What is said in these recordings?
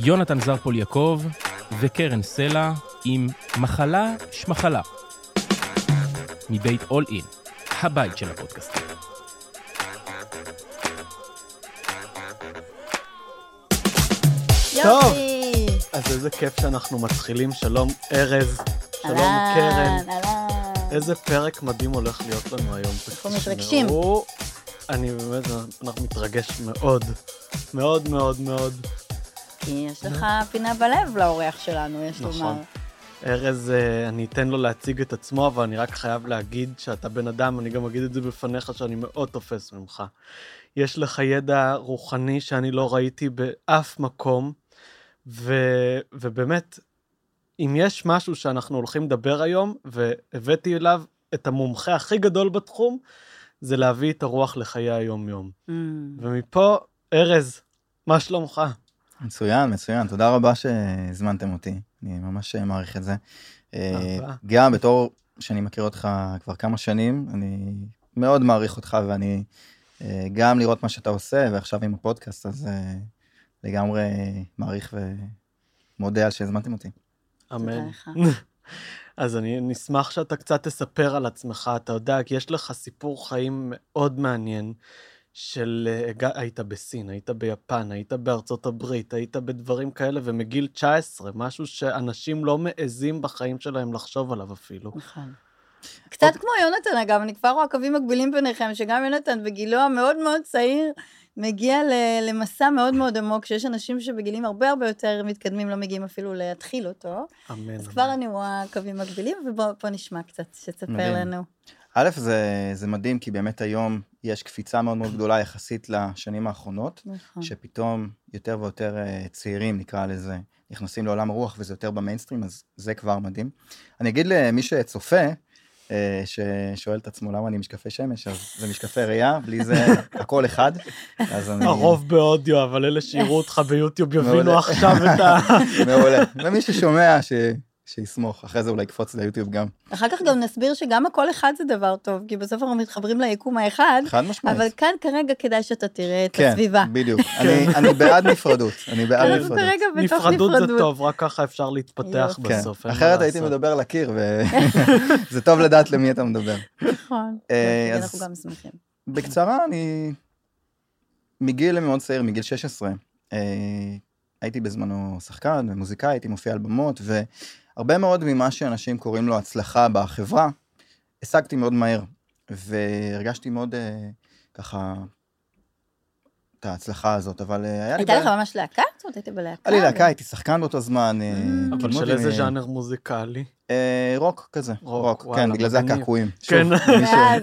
יונתן זרפול יעקב וקרן סלע עם מחלה שמחלה. מבית אול אין, הבית של הפודקאסטים. טוב. אז איזה כיף שאנחנו מתחילים. שלום ארז, שלום אהלן, קרן. אהלן. איזה פרק מדהים הולך להיות לנו היום. אנחנו מתרגשים. תשמעו, אני באמת, מתרגש מאוד. מאוד מאוד מאוד. כי יש לך פינה בלב לאורח שלנו, יש נכון. לומר. ארז, אה, אני אתן לו להציג את עצמו, אבל אני רק חייב להגיד שאתה בן אדם, אני גם אגיד את זה בפניך, שאני מאוד תופס ממך. יש לך ידע רוחני שאני לא ראיתי באף מקום, ו, ובאמת, אם יש משהו שאנחנו הולכים לדבר היום, והבאתי אליו את המומחה הכי גדול בתחום, זה להביא את הרוח לחיי היום-יום. Mm. ומפה, ארז, מה שלומך? מצוין, מצוין, תודה רבה שהזמנתם אותי, אני ממש מעריך את זה. אה. גם בתור שאני מכיר אותך כבר כמה שנים, אני מאוד מעריך אותך ואני אה, גם לראות מה שאתה עושה ועכשיו עם הפודקאסט, אז אה, לגמרי מעריך ומודה על שהזמנתם אותי. אמן. אז אני נשמח שאתה קצת תספר על עצמך, אתה יודע, כי יש לך סיפור חיים מאוד מעניין של אה, היית בסין, היית ביפן, היית בארצות הברית, היית בדברים כאלה, ומגיל 19, משהו שאנשים לא מעזים בחיים שלהם לחשוב עליו אפילו. נכון. קצת כמו יונתן, אגב, אני כבר רואה קווים מקבילים ביניכם, שגם יונתן בגילו המאוד מאוד צעיר, מגיע ל- למסע מאוד מאוד עמוק, שיש אנשים שבגילים הרבה הרבה יותר מתקדמים לא מגיעים אפילו להתחיל אותו. אמן. אז אמן. כבר אני רואה קווים מקבילים, ובוא נשמע קצת, שתספר מדהים. לנו. א', זה, זה מדהים כי באמת היום יש קפיצה מאוד מאוד גדולה יחסית לשנים האחרונות, נכון. שפתאום יותר ויותר אה, צעירים נקרא לזה נכנסים לעולם הרוח וזה יותר במיינסטרים אז זה כבר מדהים. אני אגיד למי שצופה ששואל את עצמו למה אני משקפי שמש אז זה משקפי ראייה בלי זה הכל אחד. אז אני... הרוב באודיו, אבל אלה שיראו אותך ביוטיוב יבינו. עכשיו את ה... מעולה. ומי ששומע ש... שיסמוך אחרי זה אולי יקפוץ ליוטיוב גם. אחר כך גם נסביר שגם הכל אחד זה דבר טוב, כי בסוף אנחנו מתחברים ליקום האחד, חד משמעית. אבל כאן כרגע כדאי שאתה תראה את כן, הסביבה. בדיוק. אני, אני בעד נפרדות. אני בעד אנחנו נפרדות. כרגע בתוך נפרדות זה נפרדות. טוב, רק ככה אפשר להתפתח. כן, בסוף. מה אחרת הייתי. מדבר לקיר וזה טוב לדעת למי אתה מדבר. נכון. אה, אנחנו גם שמחים. בקצרה, אני מגיל מאוד צעיר, מגיל 16, אה, הייתי בזמנו שחקן ומוזיקאי, הייתי מופיע על במות, והרבה מאוד ממה שאנשים קוראים לו הצלחה בחברה, השגתי מאוד מהר, והרגשתי מאוד אה, ככה את ההצלחה הזאת, אבל אה, היה לי... הייתה לך ממש להקה? זאת אומרת, היית בלהקה? היה לי להקה, הייתי שחקן באותו זמן. אה, Mm. אבל של איזה ז'אנר מוזיקלי? אה, רוק כזה, רוק, רוק, וואלה, כן, בגלל זה. הקעקועים. כן. שוב, מי ש- ואז,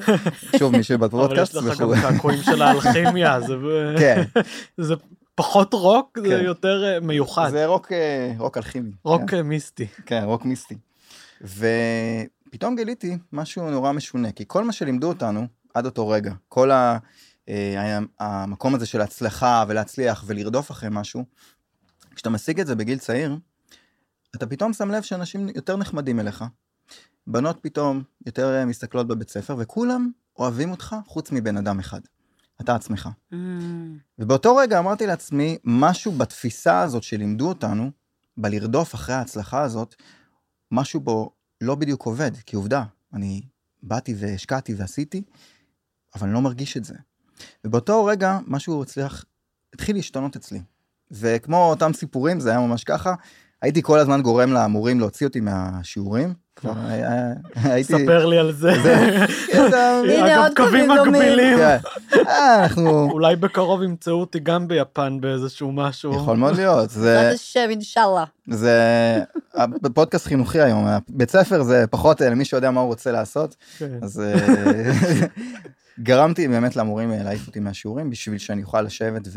שוב, מי אבל שבפודקאסט יש לך. גם קעקועים של האלכימיה, זה כן, זה פחות רוק, זה כן. יותר אה, מיוחד. זה רוק, אה, רוק אלכימי. רוק כן. אה, מיסטי. כן, רוק מיסטי. ופתאום גיליתי משהו נורא משונה, כי כל מה שלימדו אותנו עד אותו רגע, כל ה... המקום הזה של הצלחה ולהצליח ולרדוף אחרי משהו, כשאתה משיג את זה בגיל צעיר, אתה פתאום שם לב שאנשים יותר נחמדים אליך. בנות פתאום יותר מסתכלות בבית ספר, וכולם אוהבים אותך חוץ מבן אדם אחד. אתה עצמך. Mm, ובאותו רגע אמרתי לעצמי, משהו בתפיסה הזאת שלימדו אותנו, בלרדוף אחרי ההצלחה הזאת, משהו בו לא בדיוק עובד, כי עובדה, אני באתי והשקעתי ועשיתי, אבל אני לא מרגיש את זה. ובאותו רגע משהו הצליח, התחיל להשתנות אצלי. וכמו אותם סיפורים, זה היה ממש ככה, הייתי כל הזמן גורם למורים להוציא אותי מהשיעורים. כבר היה- הייתי... ספר לי על זה. הנה, אגב, עוד קווים. מקבילים. כן. אה. אולי בקרוב ימצאו אותי גם ביפן באיזשהו משהו. יכול מאוד להיות. זה... בעזרת השם, אינשאללה. זה פודקאסט חינוכי היום, בית ספר זה פחות אה, למי שיודע מה הוא רוצה לעשות, כן. אז אה, גרמתי באמת למורים אה, להעיף אותי מהשיעורים בשביל שאני אוכל לשבת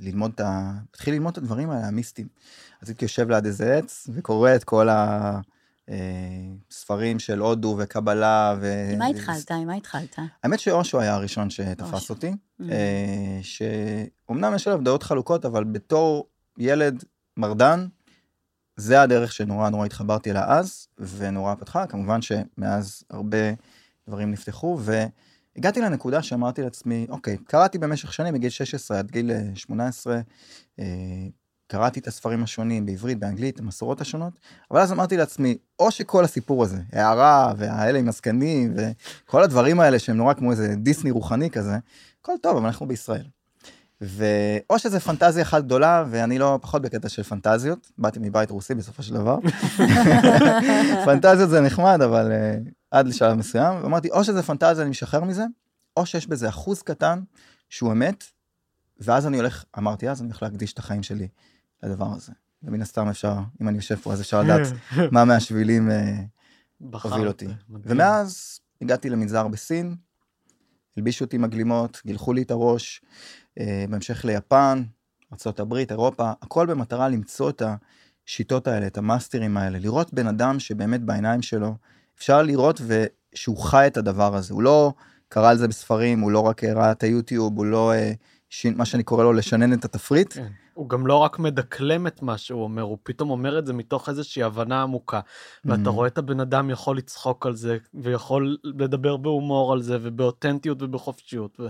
וללמוד את ה... להתחיל ללמוד את הדברים האלה, המיסטיים. אז הייתי יושב ליד איזה עץ וקורא את כל הספרים של הודו וקבלה. ו... עם מה התחלת? עם מה התחלת? האמת שאושו היה הראשון שתפס. אותי, Mm. אה, שאומנם יש עליו דעות חלוקות, אבל בתור ילד מרדן, זה הדרך שנורא נורא התחברתי אליה אז, ונורא פתחה, כמובן שמאז הרבה דברים נפתחו, הגעתי לנקודה שאמרתי לעצמי, אוקיי, קראתי במשך שנים, מגיל 16 עד גיל אה, 18, אה, קראתי את הספרים השונים בעברית, באנגלית, המסורות השונות, אבל אז אמרתי לעצמי, או שכל הסיפור הזה, הערה והאלה עם הזקנים וכל הדברים האלה שהם נורא כמו איזה דיסני רוחני כזה, הכל טוב, אבל אנחנו בישראל. ואו שזה פנטזיה אחת גדולה, ואני לא פחות בקטע של פנטזיות, באתי מבית רוסי בסופו של דבר. פנטזיות זה נחמד, אבל uh, עד לשלב מסוים, ואמרתי, או שזה פנטזיה, אני משחרר מזה, או שיש בזה אחוז קטן שהוא אמת, ואז אני הולך, אמרתי אז, אני הולך להקדיש את החיים שלי לדבר הזה. ומן הסתם אפשר, אם אני יושב פה, אז אפשר לדעת מה מהשבילים uh, הוביל אותי. ומאז הגעתי למנזר בסין, הלבישו אותי מגלימות, גילחו לי את הראש, אה, בהמשך ליפן, ארה"ב, אירופה, הכל במטרה למצוא את השיטות האלה, את המאסטרים האלה, לראות בן אדם שבאמת בעיניים שלו, אפשר לראות שהוא חי את הדבר הזה, הוא לא קרא על זה בספרים, הוא לא רק ראה את היוטיוב, הוא לא, אה, ש... מה שאני קורא לו, לשנן את התפריט. הוא גם לא רק מדקלם את מה שהוא אומר, הוא פתאום אומר את זה מתוך איזושהי הבנה עמוקה. ואתה mm-hmm. רואה את הבן אדם יכול לצחוק על זה, ויכול לדבר בהומור על זה, ובאותנטיות ובחופשיות.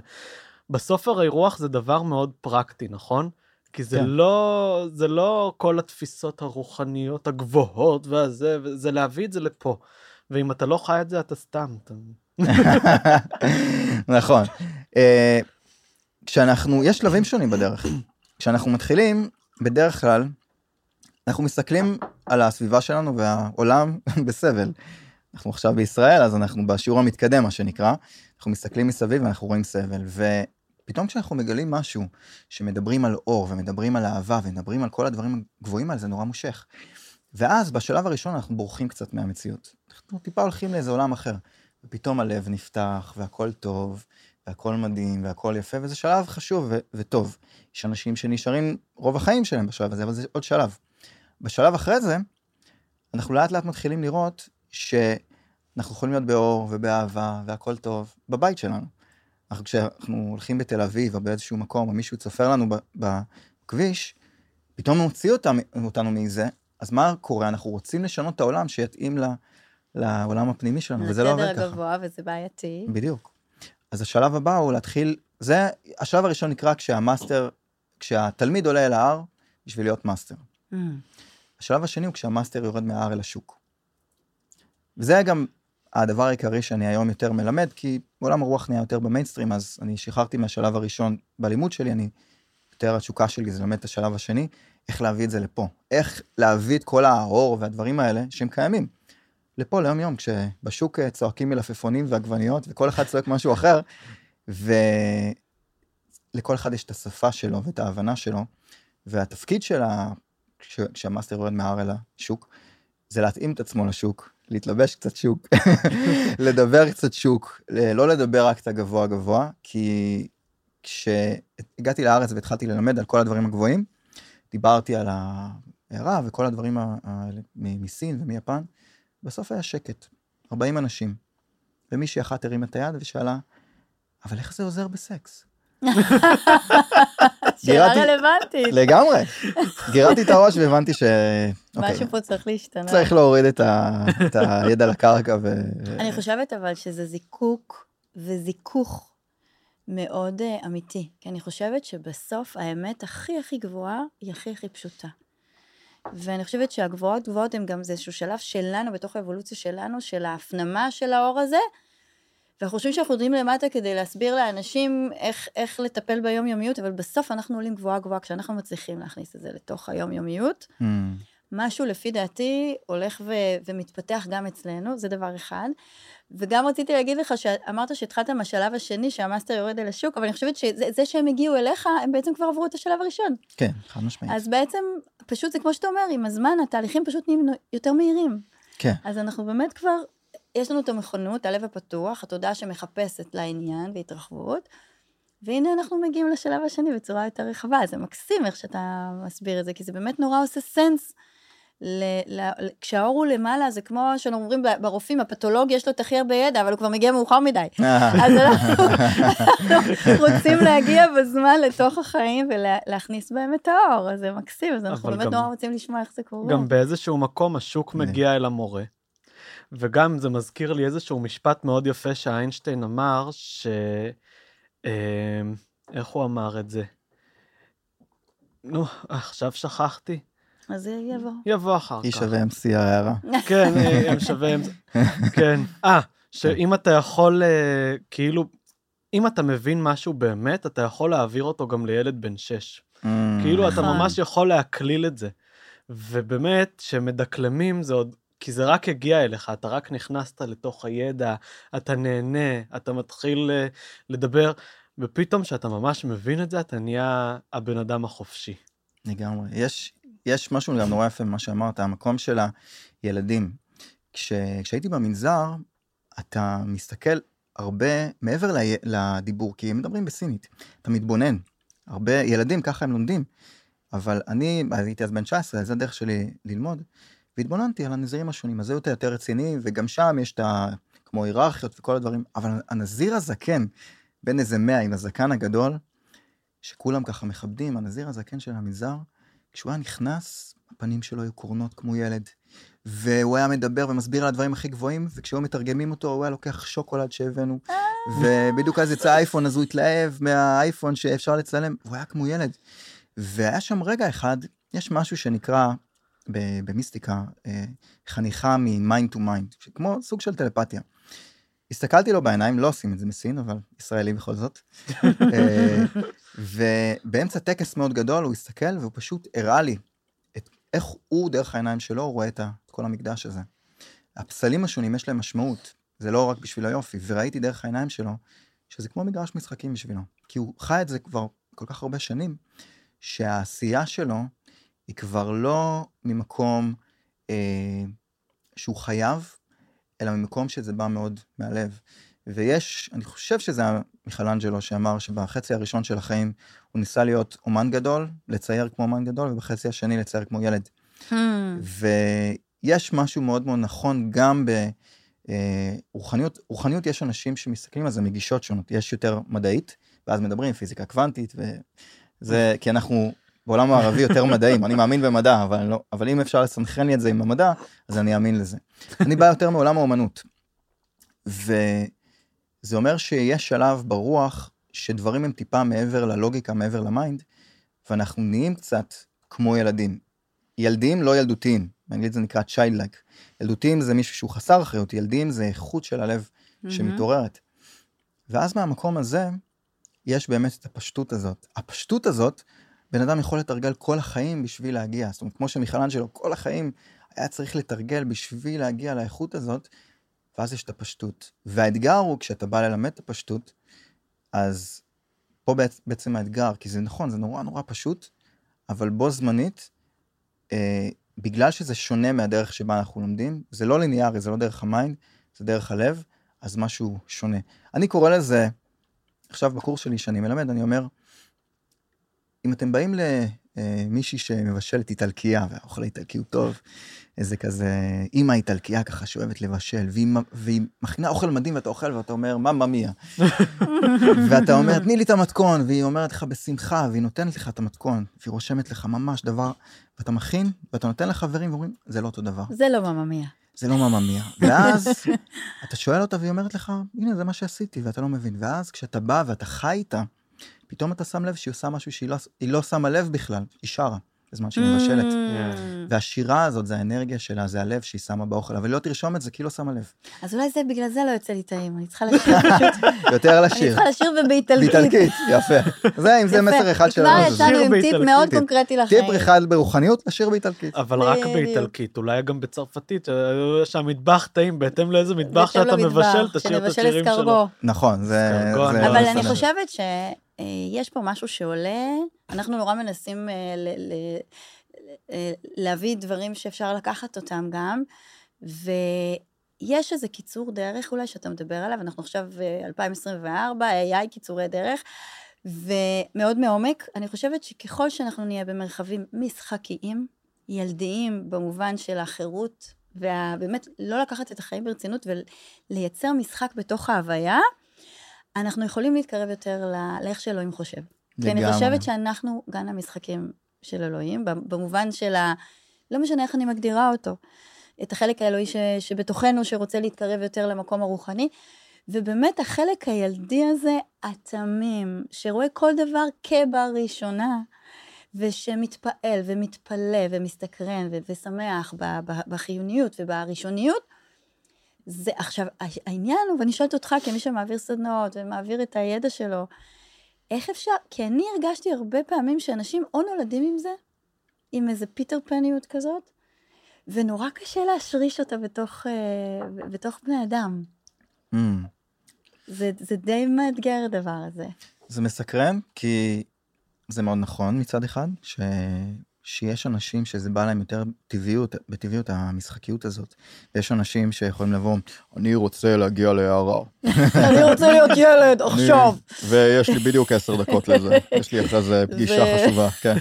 בסוף הרי רוח זה דבר מאוד פרקטי, נכון? כי זה, כן. לא, זה לא כל התפיסות הרוחניות הגבוהות והזה, זה להביא את זה לפה. ואם אתה לא חי את זה, אתה סתם. אתה... נכון. אה, כשאנחנו, יש שלבים שונים בדרך. כשאנחנו מתחילים, בדרך כלל, אנחנו מסתכלים על הסביבה שלנו והעולם בסבל. אנחנו עכשיו בישראל, אז אנחנו בשיעור המתקדם, מה שנקרא. אנחנו מסתכלים מסביב ואנחנו רואים סבל. ופתאום כשאנחנו מגלים משהו שמדברים על אור ומדברים על אהבה ומדברים על כל הדברים הגבוהים האלה, זה נורא מושך. ואז בשלב הראשון אנחנו בורחים קצת מהמציאות. אנחנו טיפה הולכים לאיזה עולם אחר. ופתאום הלב נפתח והכל טוב, והכל מדהים והכל יפה, וזה שלב חשוב ו- וטוב. יש אנשים שנשארים רוב החיים שלהם בשלב הזה, אבל זה עוד שלב. בשלב אחרי זה, אנחנו לאט לאט מתחילים לראות שאנחנו יכולים להיות באור ובאהבה והכל טוב בבית שלנו. אנחנו, כשאנחנו הולכים בתל אביב או באיזשהו מקום, או מישהו צופר לנו בכביש, פתאום מוציא אותם, אותנו מזה, אז מה קורה? אנחנו רוצים לשנות את העולם שיתאים לעולם הפנימי שלנו, וזה לא עובד ככה. לסדר הגבוה וזה בעייתי. בדיוק. אז השלב הבא הוא להתחיל, זה, השלב הראשון נקרא כשהמאסטר, כשהתלמיד עולה אל ההר בשביל להיות מאסטר. mm. השלב השני הוא כשהמאסטר יורד מההר אל השוק. וזה גם הדבר העיקרי שאני היום יותר מלמד, כי עולם הרוח נהיה יותר במיינסטרים, אז אני שחררתי מהשלב הראשון בלימוד שלי, אני, יותר התשוקה שלי זה ללמד את השלב השני, איך להביא את זה לפה. איך להביא את כל האור והדברים האלה שהם קיימים. לפה ליום יום, כשבשוק אה, צועקים מלפפונים ועגבניות, וכל אחד צועק משהו אחר, ולכל אחד יש את השפה שלו ואת ההבנה שלו, והתפקיד שלה, כש... כשהמאסטר יורד מההר אל השוק, זה להתאים את עצמו לשוק, להתלבש קצת שוק, לדבר קצת שוק, לא לדבר רק את הגבוה גבוה, כי כשהגעתי לארץ והתחלתי ללמד על כל הדברים הגבוהים, דיברתי על ההערה וכל הדברים האלה מסין ומיפן, בסוף היה שקט, 40 אנשים. ומישהי אחת הרימה את היד ושאלה, אבל איך זה עוזר בסקס? שאלה רלוונטית. לגמרי. גירדתי את הראש והבנתי ש... אוקיי. משהו פה צריך להשתנות. צריך להוריד את, הידע לקרקע ו... אני חושבת אבל שזה זיקוק וזיכוך מאוד אה, אמיתי. כי אני חושבת שבסוף האמת הכי הכי גבוהה היא הכי הכי פשוטה. ואני חושבת שהגבוהות גבוהות הן גם איזשהו שלב שלנו, בתוך האבולוציה שלנו, של ההפנמה של האור הזה, ואנחנו חושבים שאנחנו יודעים למטה כדי להסביר לאנשים איך, איך לטפל ביומיומיות, אבל בסוף אנחנו עולים גבוהה גבוהה כשאנחנו מצליחים להכניס את זה לתוך היומיומיות. Mm. משהו לפי דעתי הולך ו- ומתפתח גם אצלנו, זה דבר אחד. וגם רציתי להגיד לך שאמרת שהתחלת מהשלב השני, שהמאסטר יורד אל השוק, אבל אני חושבת שזה שהם הגיעו אליך, הם בעצם כבר עברו את השלב הראשון. כן, חד משמעית. אז בעצם, פשוט זה כמו שאתה אומר, עם הזמן התהליכים פשוט נהיים יותר מהירים. כן. אז אנחנו באמת כבר, יש לנו את המכונות, הלב הפתוח, התודעה שמחפשת לעניין והתרחבות, והנה אנחנו מגיעים לשלב השני בצורה יותר רחבה, זה מקסים איך שאתה מסביר את זה, כי זה באמת נורא עושה סנס. ל, ל, כשהאור הוא למעלה, זה כמו שאנחנו אומרים ברופאים, הפתולוג יש לו את הכי הרבה ידע, אבל הוא כבר מגיע מאוחר מדי. אה. אז אנחנו, רוצים להגיע בזמן לתוך החיים ולהכניס בהם את האור, אז זה מקסים, אז אנחנו באמת נורא רוצים לשמוע איך זה קורה. גם באיזשהו מקום השוק מגיע אל המורה. וגם זה מזכיר לי איזשהו משפט מאוד יפה שאיינשטיין אמר, ש... אה, איך הוא אמר את זה? נו, עכשיו שכחתי. אז זה יבוא. יבוא אחר כך. שווה MC ההערה. כן, אה, הם שווה... כן. אה, שאם אתה יכול, אה, כאילו, אם אתה מבין משהו באמת, אתה יכול להעביר אותו גם לילד בן שש. Mm, כאילו, אתה נכון. ממש יכול להקליל את זה. ובאמת, כשמדקלמים זה עוד... כי זה רק הגיע אליך, אתה רק נכנסת לתוך הידע, אתה נהנה, אתה מתחיל אה, לדבר, ופתאום כשאתה ממש מבין את זה, אתה נהיה הבן אדם החופשי. לגמרי. יש, יש משהו גם נורא יפה במה שאמרת, המקום של הילדים. כש, כשהייתי במנזר, אתה מסתכל הרבה מעבר ל, לדיבור, כי הם מדברים בסינית. אתה מתבונן. הרבה ילדים, ככה הם לומדים. אבל אני, הייתי אז בן 19, אז זה הדרך שלי ללמוד, והתבוננתי על הנזירים השונים, אז זה יותר יותר רציני, וגם שם יש את ה... כמו היררכיות וכל הדברים, אבל הנזיר הזקן, בין איזה מאה עם הזקן הגדול, שכולם ככה מכבדים, הנזיר הזקן של המנזר, כשהוא היה נכנס, הפנים שלו היו קורנות כמו ילד, והוא היה מדבר ומסביר על הדברים הכי גבוהים, וכשהיו מתרגמים אותו, הוא היה לוקח שוקולד שהבאנו, ובדיוק אז יצא אייפון, אז הוא התלהב מהאייפון שאפשר לצלם, והוא היה כמו ילד. והיה שם רגע אחד, יש משהו שנקרא במיסטיקה, אה, חניכה מ-mind to mind, כמו סוג של טלפתיה. הסתכלתי לו בעיניים, לא עושים את זה מסין, אבל ישראלי בכל זאת. אה, ובאמצע טקס מאוד גדול הוא הסתכל והוא פשוט הראה לי את איך הוא דרך העיניים שלו רואה את, את כל המקדש הזה. הפסלים השונים יש להם משמעות, זה לא רק בשביל היופי, וראיתי דרך העיניים שלו שזה כמו מגרש משחקים בשבילו, כי הוא חי את זה כבר כל כך הרבה שנים, שהעשייה שלו היא כבר לא ממקום אה, שהוא חייב, אלא ממקום שזה בא מאוד מהלב. ויש, אני חושב שזה היה מיכלנג'לו שאמר שבחצי הראשון של החיים הוא ניסה להיות אומן גדול, לצייר כמו אומן גדול, ובחצי השני לצייר כמו ילד. Hmm. ויש משהו מאוד מאוד נכון גם ברוחניות, רוחניות יש אנשים שמסתכלים על זה מגישות שונות, יש יותר מדעית, ואז מדברים פיזיקה קוונטית, וזה כי אנחנו בעולם הערבי יותר מדעים, אני מאמין במדע, אבל, לא, אבל אם אפשר לסנכרן לי את זה עם המדע, אז אני אאמין לזה. אני בא יותר מעולם האומנות. וזה אומר שיש שלב ברוח שדברים הם טיפה מעבר ללוגיקה, מעבר למיינד, ואנחנו נהיים קצת כמו ילדים. ילדים לא ילדותיים, באנגלית זה נקרא childlike. ילדותיים זה מישהו שהוא חסר אחריות, ילדים זה איכות של הלב שמתעוררת. ואז מהמקום הזה, יש באמת את הפשטות הזאת. הפשטות הזאת, בן אדם יכול לתרגל כל החיים בשביל להגיע. זאת אומרת, כמו שמיכלאנג'לו, כל החיים היה צריך לתרגל בשביל להגיע לאיכות הזאת, ואז יש את הפשטות. והאתגר הוא, כשאתה בא ללמד את הפשטות, אז פה בעצ- בעצם האתגר, כי זה נכון, זה נורא נורא פשוט, אבל בו זמנית, אה, בגלל שזה שונה מהדרך שבה אנחנו לומדים, זה לא ליניארי, זה לא דרך המיינד, זה דרך הלב, אז משהו שונה. אני קורא לזה, עכשיו בקורס שלי שאני מלמד, אני אומר, אם אתם באים למישהי שמבשלת איטלקייה, והאוכל האיטלקי הוא טוב, איזה כזה אימא איטלקייה ככה שאוהבת לבשל, והיא, והיא מכינה אוכל מדהים ואתה אוכל ואתה אומר, ממא מיה. ואתה אומר, תני לי את המתכון, והיא אומרת לך בשמחה, והיא נותנת לך את המתכון, והיא רושמת לך ממש דבר, ואתה מכין, ואתה נותן לחברים ואומרים, זה לא אותו דבר, זה לא מממיה. זה לא ממא מיה. ואז אתה שואל אותה והיא אומרת לך, הנה זה מה שעשיתי, ואתה לא מבין. ואז כשאתה בא ואתה חי איתה, פתאום אתה שם לב שהיא עושה משהו שהיא לא, היא לא שמה לב בכלל, היא שרה בזמן שהיא מבשלת. Mm. והשירה הזאת זה האנרגיה שלה, זה הלב שהיא שמה באוכל, אבל לא תרשום את זה כי היא לא שמה לב. אז אולי זה בגלל זה לא יוצא לי טעים, אני צריכה לשיר פשוט. יותר אני לשיר. צריכה לשיר ובאיטלקית. באיטלקית, יפה. זה, אם זה. מסר אחד של כבר. יצאנו עם טיפ. מאוד. קונקרטי לחיים. טיפ אחד ברוחניות, לשיר באיטלקית. אבל רק. באיטלקית, אולי גם בצרפתית, אה, שהמטבח טעים, בהתאם לאיזה מטבח שאתה מבשל, תשאיר את השירים שלו. נכון, זה... אני אבל לא אני. חושבת שיש פה משהו שעולה, אנחנו נורא מנסים אה, אה, להביא דברים שאפשר לקחת אותם גם, ויש איזה קיצור דרך אולי שאתה מדבר עליו, אנחנו עכשיו אה, 2024, AI קיצורי דרך, ומאוד מעומק, אני חושבת שככל שאנחנו נהיה במרחבים משחקיים, ילדיים במובן של החירות, ובאמת לא לקחת את החיים ברצינות ולייצר משחק בתוך ההוויה, אנחנו יכולים להתקרב יותר לאיך שאלוהים חושב. כי אני לגמרי. חושבת שאנחנו גן המשחקים של אלוהים, במובן של ה... לא משנה איך אני מגדירה אותו. את החלק האלוהי ש, שבתוכנו, שרוצה להתקרב יותר למקום הרוחני. ובאמת החלק הילדי הזה, התמים, שרואה כל דבר כבראשונה, ושמתפעל ומתפלא ומסתקרן ו- ושמח ב- ב- בחיוניות ובראשוניות, זה עכשיו, העניין הוא, ואני שואלת אותך כמי שמעביר סדנאות ומעביר את הידע שלו, איך אפשר, כי אני הרגשתי הרבה פעמים שאנשים או נולדים עם זה, עם איזה פיטר פניות כזאת, ונורא קשה להשריש אותה בתוך, אה, בתוך בני אדם. Mm. זה, זה די מאתגר הדבר הזה. זה מסקרן, כי זה מאוד נכון מצד אחד, ש... שיש אנשים שזה בא להם יותר טבעיות, בטבעיות המשחקיות הזאת. ויש אנשים שיכולים לבוא, אני רוצה להגיע להערה. אני רוצה להיות ילד עכשיו. ויש לי בדיוק עשר דקות לזה, יש לי אחרי זה פגישה חשובה, כן.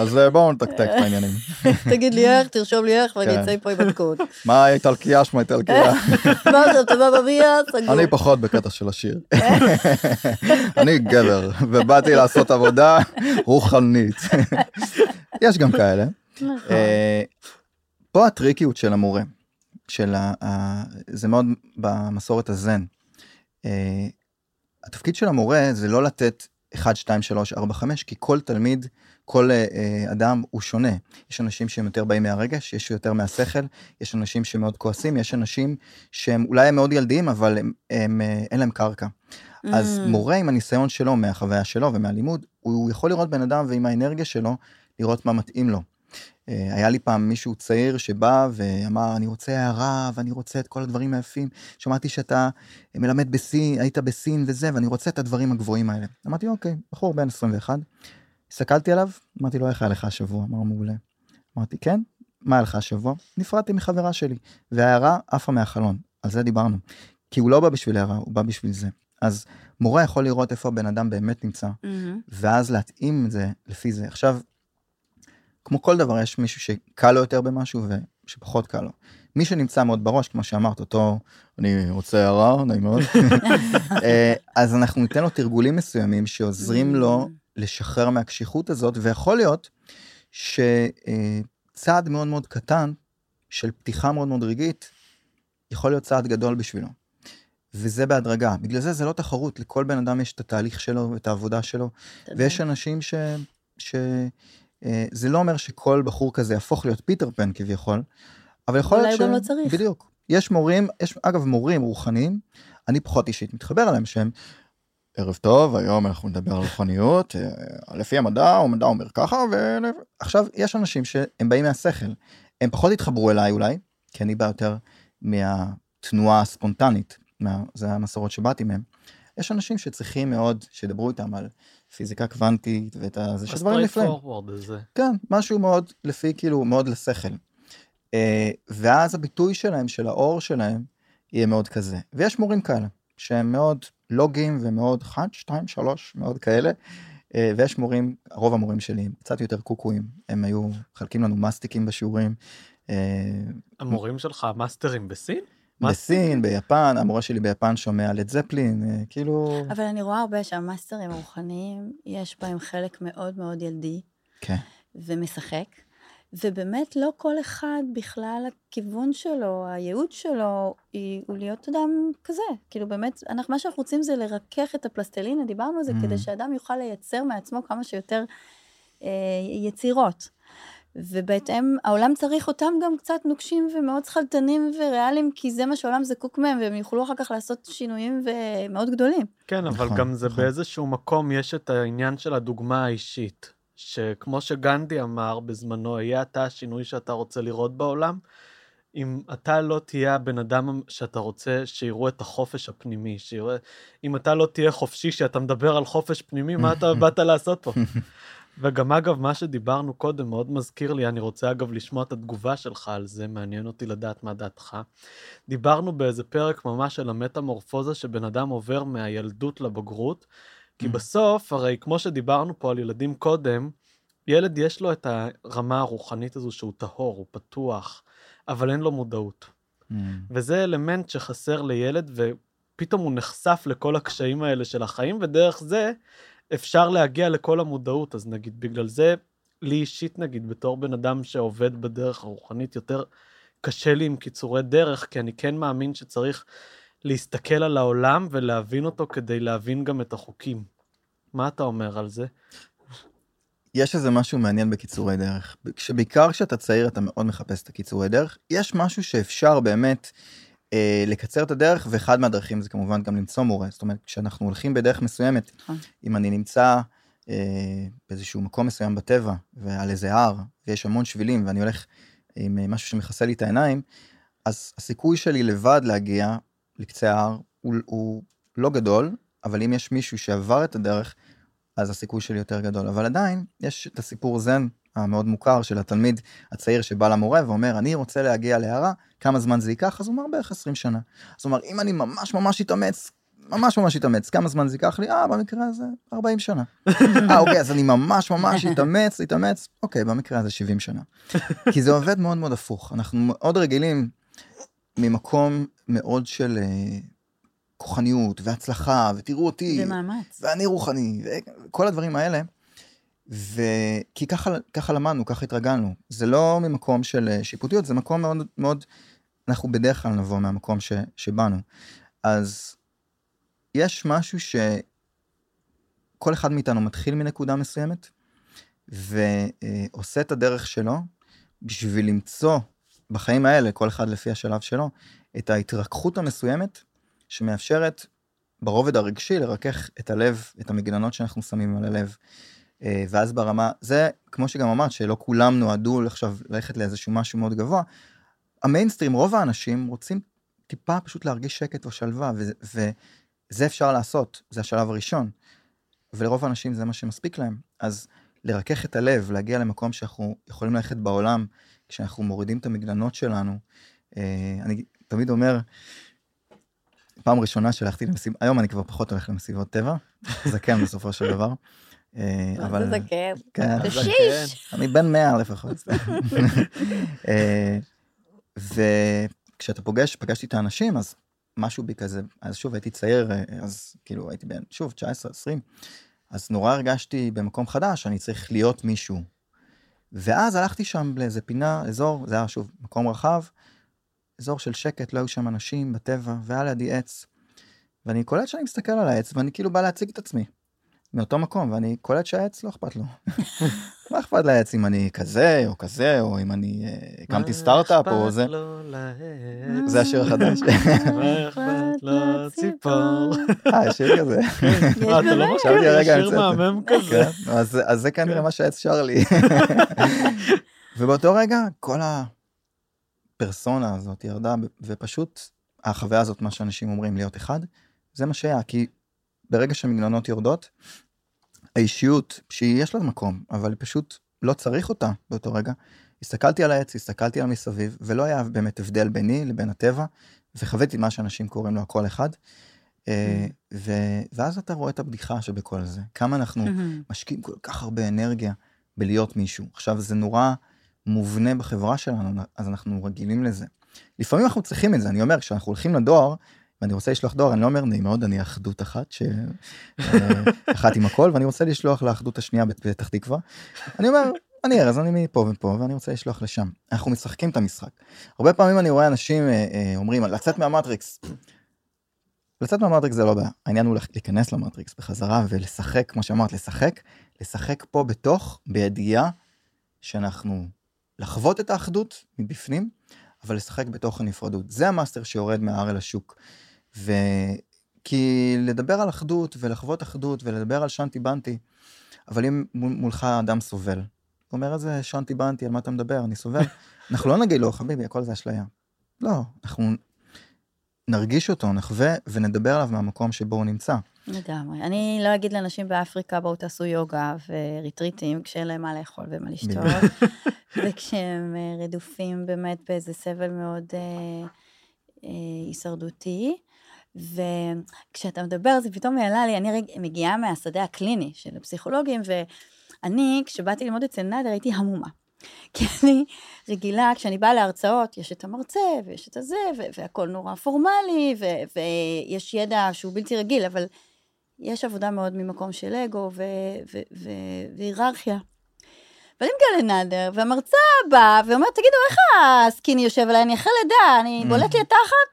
אז אה, בואו נתקתק את העניינים. תגיד לי איך, תרשום לי איך, ואני כן. אצא פה עם בדקות. מה איטלקיה שמה איטלקיה? מה עכשיו, אתה בא בביה, סגור. אני פחות בקטע של השיר. אני גבר, ובאתי לעשות עבודה רוחנית. יש גם כאלה. נכון. אה, פה הטריקיות של המורה, של ה, זה מאוד במסורת הזן. אה, התפקיד של המורה זה לא לתת 1, 2, 3, 4, 5, כי כל תלמיד, כל uh, אדם הוא שונה. יש אנשים שהם יותר באים מהרגש, יש יותר מהשכל, יש אנשים שמאוד כועסים, יש אנשים שהם אולי הם מאוד ילדיים, אבל הם, הם, אין להם קרקע. Mm. אז מורה עם הניסיון שלו, מהחוויה שלו ומהלימוד, הוא יכול לראות בן אדם ועם האנרגיה שלו, לראות מה מתאים לו. אה, היה לי פעם מישהו צעיר שבא ואמר, אני רוצה הערה ואני רוצה את כל הדברים היפים. שמעתי שאתה מלמד בסין, היית בסין וזה, ואני רוצה את הדברים הגבוהים האלה. אמרתי, אוקיי, בחור בן 21. הסתכלתי עליו, אמרתי לו, איך היה לך השבוע? אמר, מעולה. אמרתי, כן, מה היה לך השבוע? נפרדתי מחברה שלי, וההערה עפה מהחלון, על זה דיברנו. כי הוא לא בא בשביל הערה, הוא בא בשביל זה. אז מורה יכול לראות איפה הבן אדם באמת נמצא, mm-hmm. ואז להתאים את זה לפי זה. עכשיו, כמו כל דבר יש מישהו שקל לו יותר במשהו ושפחות קל לו. מי שנמצא מאוד בראש כמו שאמרת אותו אני רוצה הערה נעים מאוד אה, אז אנחנו ניתן לו תרגולים מסוימים שעוזרים לו לשחרר מהקשיחות הזאת ויכול להיות שצעד מאוד מאוד קטן של פתיחה מאוד מאוד רגעית יכול להיות צעד גדול בשבילו. וזה בהדרגה. בגלל זה זה לא תחרות לכל בן אדם יש את התהליך שלו ואת העבודה שלו. ויש אנשים ש... ש... אה, זה לא אומר שכל בחור כזה יהפוך להיות פיטר פן כביכול, אבל יכול להיות ש... אולי הוא גם לא צריך. בדיוק. יש מורים, יש אגב מורים רוחניים, אני פחות אישית מתחבר אליהם שהם, ערב טוב, היום אנחנו נדבר על רוחניות, אה, לפי המדע, המדע אומר ככה, ועכשיו יש אנשים שהם באים מהשכל, הם פחות התחברו אליי אולי, כי אני בא יותר מהתנועה הספונטנית, מה, זה המסורות שבאתי מהם. יש אנשים שצריכים מאוד שידברו איתם על פיזיקה קוונטית ואת זה שדברים נפלאים. כן, משהו מאוד לפי כאילו מאוד לשכל. Uh, ואז הביטוי שלהם, של האור שלהם, יהיה מאוד כזה. ויש מורים כאלה, שהם מאוד לוגיים ומאוד 1, 2, 3, מאוד כאלה. Uh, ויש מורים, רוב המורים שלי הם קצת יותר קוקואים, הם היו מחלקים לנו מסטיקים בשיעורים. Uh, המורים שלך מאסטרים בסין? בסין, ביפן, המורה שלי ביפן שומע לד זפלין, אה, כאילו... אבל אני רואה הרבה שהמאסטרים הרוחניים, יש בהם חלק מאוד מאוד ילדי. כן. ומשחק. ובאמת לא כל אחד בכלל הכיוון שלו, הייעוד שלו, היא, הוא להיות אדם כזה. כאילו באמת, אנחנו, מה שאנחנו רוצים זה לרכך את הפלסטלינה, דיברנו על זה, mm. כדי שאדם יוכל לייצר מעצמו כמה שיותר אה, יצירות. ובהתאם, העולם צריך אותם גם קצת נוקשים ומאוד שכלתנים וריאליים, כי זה מה שהעולם זקוק מהם, והם יוכלו אחר כך לעשות שינויים מאוד גדולים. כן, אבל נכון, גם זה נכון. באיזשהו מקום, יש את העניין של הדוגמה האישית, שכמו שגנדי אמר בזמנו, יהיה אתה השינוי שאתה רוצה לראות בעולם. אם אתה לא תהיה הבן אדם שאתה רוצה שיראו את החופש הפנימי, שיראה, אם אתה לא תהיה חופשי שאתה מדבר על חופש פנימי, מה אתה באת לעשות פה? וגם אגב, מה שדיברנו קודם מאוד מזכיר לי, אני רוצה אגב לשמוע את התגובה שלך על זה, מעניין אותי לדעת מה דעתך. דיברנו באיזה פרק ממש על המטמורפוזה שבן אדם עובר מהילדות לבגרות, כי mm. בסוף, הרי כמו שדיברנו פה על ילדים קודם, ילד יש לו את הרמה הרוחנית הזו שהוא טהור, הוא פתוח, אבל אין לו מודעות. Mm. וזה אלמנט שחסר לילד, ופתאום הוא נחשף לכל הקשיים האלה של החיים, ודרך זה אפשר להגיע לכל המודעות, אז נגיד בגלל זה לי אישית, נגיד, בתור בן אדם שעובד בדרך הרוחנית, יותר קשה לי עם קיצורי דרך, כי אני כן מאמין שצריך להסתכל על העולם ולהבין אותו כדי להבין גם את החוקים. מה אתה אומר על זה? יש איזה משהו מעניין בקיצורי דרך. כשבעיקר כשאתה צעיר אתה מאוד מחפש את הקיצורי דרך. יש משהו שאפשר באמת אה, לקצר את הדרך, ואחד מהדרכים זה כמובן גם למצוא מורה. זאת אומרת, כשאנחנו הולכים בדרך מסוימת, נכון. אם אני נמצא אה, באיזשהו מקום מסוים בטבע, ועל איזה הר, ויש המון שבילים, ואני הולך עם אה, משהו שמכסה לי את העיניים, אז הסיכוי שלי לבד להגיע לקצה ההר הוא, הוא לא גדול, אבל אם יש מישהו שעבר את הדרך, אז הסיכוי שלי יותר גדול. אבל עדיין, יש את הסיפור זן המאוד מוכר של התלמיד הצעיר שבא למורה ואומר, אני רוצה להגיע להערה, כמה זמן זה ייקח? אז הוא אומר, בערך 20 שנה. אז הוא אומר, אם אני ממש ממש אתאמץ, ממש ממש אתאמץ, כמה זמן זה ייקח לי? אה, במקרה הזה 40 שנה. אה, אוקיי, אז אני ממש ממש אתאמץ, אתאמץ, אוקיי, במקרה הזה 70 שנה. כי זה עובד מאוד מאוד הפוך. אנחנו מאוד רגילים ממקום מאוד של אה, כוחניות והצלחה, ותראו אותי, ומאמץ. ואני רוחני, וכל הדברים האלה. וכי ככה, ככה למדנו, ככה התרגלנו. זה לא ממקום של אה, שיפוטיות, זה מקום מאוד מאוד, אנחנו בדרך כלל נבוא מהמקום ש, שבאנו. אז יש משהו שכל אחד מאיתנו מתחיל מנקודה מסוימת, ועושה את הדרך שלו בשביל למצוא בחיים האלה, כל אחד לפי השלב שלו, את ההתרככות המסוימת שמאפשרת ברובד הרגשי לרכך את הלב, את המגננות שאנחנו שמים על הלב. אה, ואז ברמה, זה כמו שגם אמרת, שלא כולם נועדו עכשיו ללכת לאיזשהו משהו מאוד גבוה. המיינסטרים, רוב האנשים רוצים טיפה פשוט להרגיש שקט או שלווה, וזה אפשר לעשות, זה השלב הראשון. ולרוב האנשים זה מה שמספיק להם. אז לרכך את הלב, להגיע למקום שאנחנו יכולים ללכת בעולם, כשאנחנו מורידים את המגננות שלנו. אה, אני תמיד אומר, פעם ראשונה שהלכתי למסיבות, היום אני כבר פחות הולך למסיבות טבע, זקן בסופו של דבר. אה, אבל... זה זקן. כן, קשיש. אני בן 100 לפחות. אה, וכשאתה פוגש, פגשתי את האנשים, אז משהו בי כזה, אז שוב הייתי צעיר, אה, אז כאילו הייתי בן, שוב, 19, 20, אז נורא הרגשתי במקום חדש, אני צריך להיות מישהו. ואז הלכתי שם לאיזה פינה, אזור, זה היה שוב מקום רחב, אזור של שקט, לא היו שם אנשים בטבע, והיה לידי עץ. ואני קולט שאני מסתכל על העץ, ואני כאילו בא להציג את עצמי. מאותו מקום, ואני קולט שהעץ לא אכפת לו. מה אכפת לעץ אם אני כזה או כזה, או אם אני אה, הקמתי סטארט-אפ או זה. זה השיר החדש. מה אכפת לו ציפור. אה, יש שיר כזה. אה, אתה לא מכיר? שיר. מהמם כזה. כן, אז אז זה כנראה מה שהעץ שר לי. ובאותו רגע כל הפרסונה הזאת ירדה, ופשוט החוויה הזאת, מה שאנשים אומרים, להיות אחד, זה מה שהיה, כי ברגע שהמגננות יורדות, האישיות, שיש לה מקום, אבל פשוט לא צריך אותה באותו רגע, הסתכלתי על העץ, הסתכלתי על מסביב, ולא היה באמת הבדל ביני לבין הטבע, וחוויתי מה שאנשים קוראים לו הכל אחד. אה, ו- ואז אתה רואה את הבדיחה שבכל זה, כמה אנחנו משקיעים כל כך הרבה אנרגיה בלהיות מישהו. עכשיו זה נורא מובנה בחברה שלנו, אז אנחנו רגילים לזה. לפעמים אנחנו צריכים את זה, אני אומר, כשאנחנו הולכים לדואר, ואני רוצה לשלוח דואר, אני לא אומר נעים מאוד, אני אחדות אחת, ש... אה, אחת עם הכל, ואני רוצה לשלוח לאחדות השנייה בפתח תקווה. אני אומר, אני ארז, אני מפה ופה, ואני רוצה לשלוח לשם. אנחנו משחקים את המשחק. הרבה פעמים אני רואה אנשים אה, אה, אומרים, לצאת מהמטריקס. לצאת מהמטריקס זה לא בעיה, העניין הוא להיכנס למטריקס בחזרה ולשחק, כמו שאמרת, לשחק, לשחק פה בתוך, בידיעה שאנחנו לחוות את האחדות מבפנים, אבל לשחק בתוך הנפרדות. זה המאסטר שיורד מההר אל השוק. ו... כי לדבר על אחדות ולחוות אחדות ולדבר על שנטי בנטי, אבל אם מול- מולך אדם סובל, הוא אומר איזה שנטי בנטי, על מה אתה מדבר, אני סובל, אנחנו לא נגיד לו, חביבי, הכל זה אשליה. לא, אנחנו נרגיש אותו, נחווה ונדבר עליו מהמקום שבו הוא נמצא. לגמרי. אני לא אגיד לאנשים באפריקה, בואו תעשו יוגה וריטריטים, כשאין להם מה לאכול ומה לשתות, וכשהם אה, רדופים באמת באיזה סבל מאוד אה, אה, הישרדותי. וכשאתה מדבר, זה פתאום העלה לי, אני מגיעה מהשדה הקליני של הפסיכולוגים, ואני, כשבאתי ללמוד אצל נאדר, הייתי המומה. כי אני רגילה, כשאני באה להרצאות, יש את המרצה, ויש את הזה, ו- והכל נורא פורמלי, ויש ידע שהוא בלתי רגיל, אבל יש עבודה מאוד ממקום של אגו והיררכיה. ואני מגיעה לנאדר, והמרצה באה ואומרת, תגידו, איך הסקיני יושב עליי? אני אחרי לידה, אני בולט לי התחת,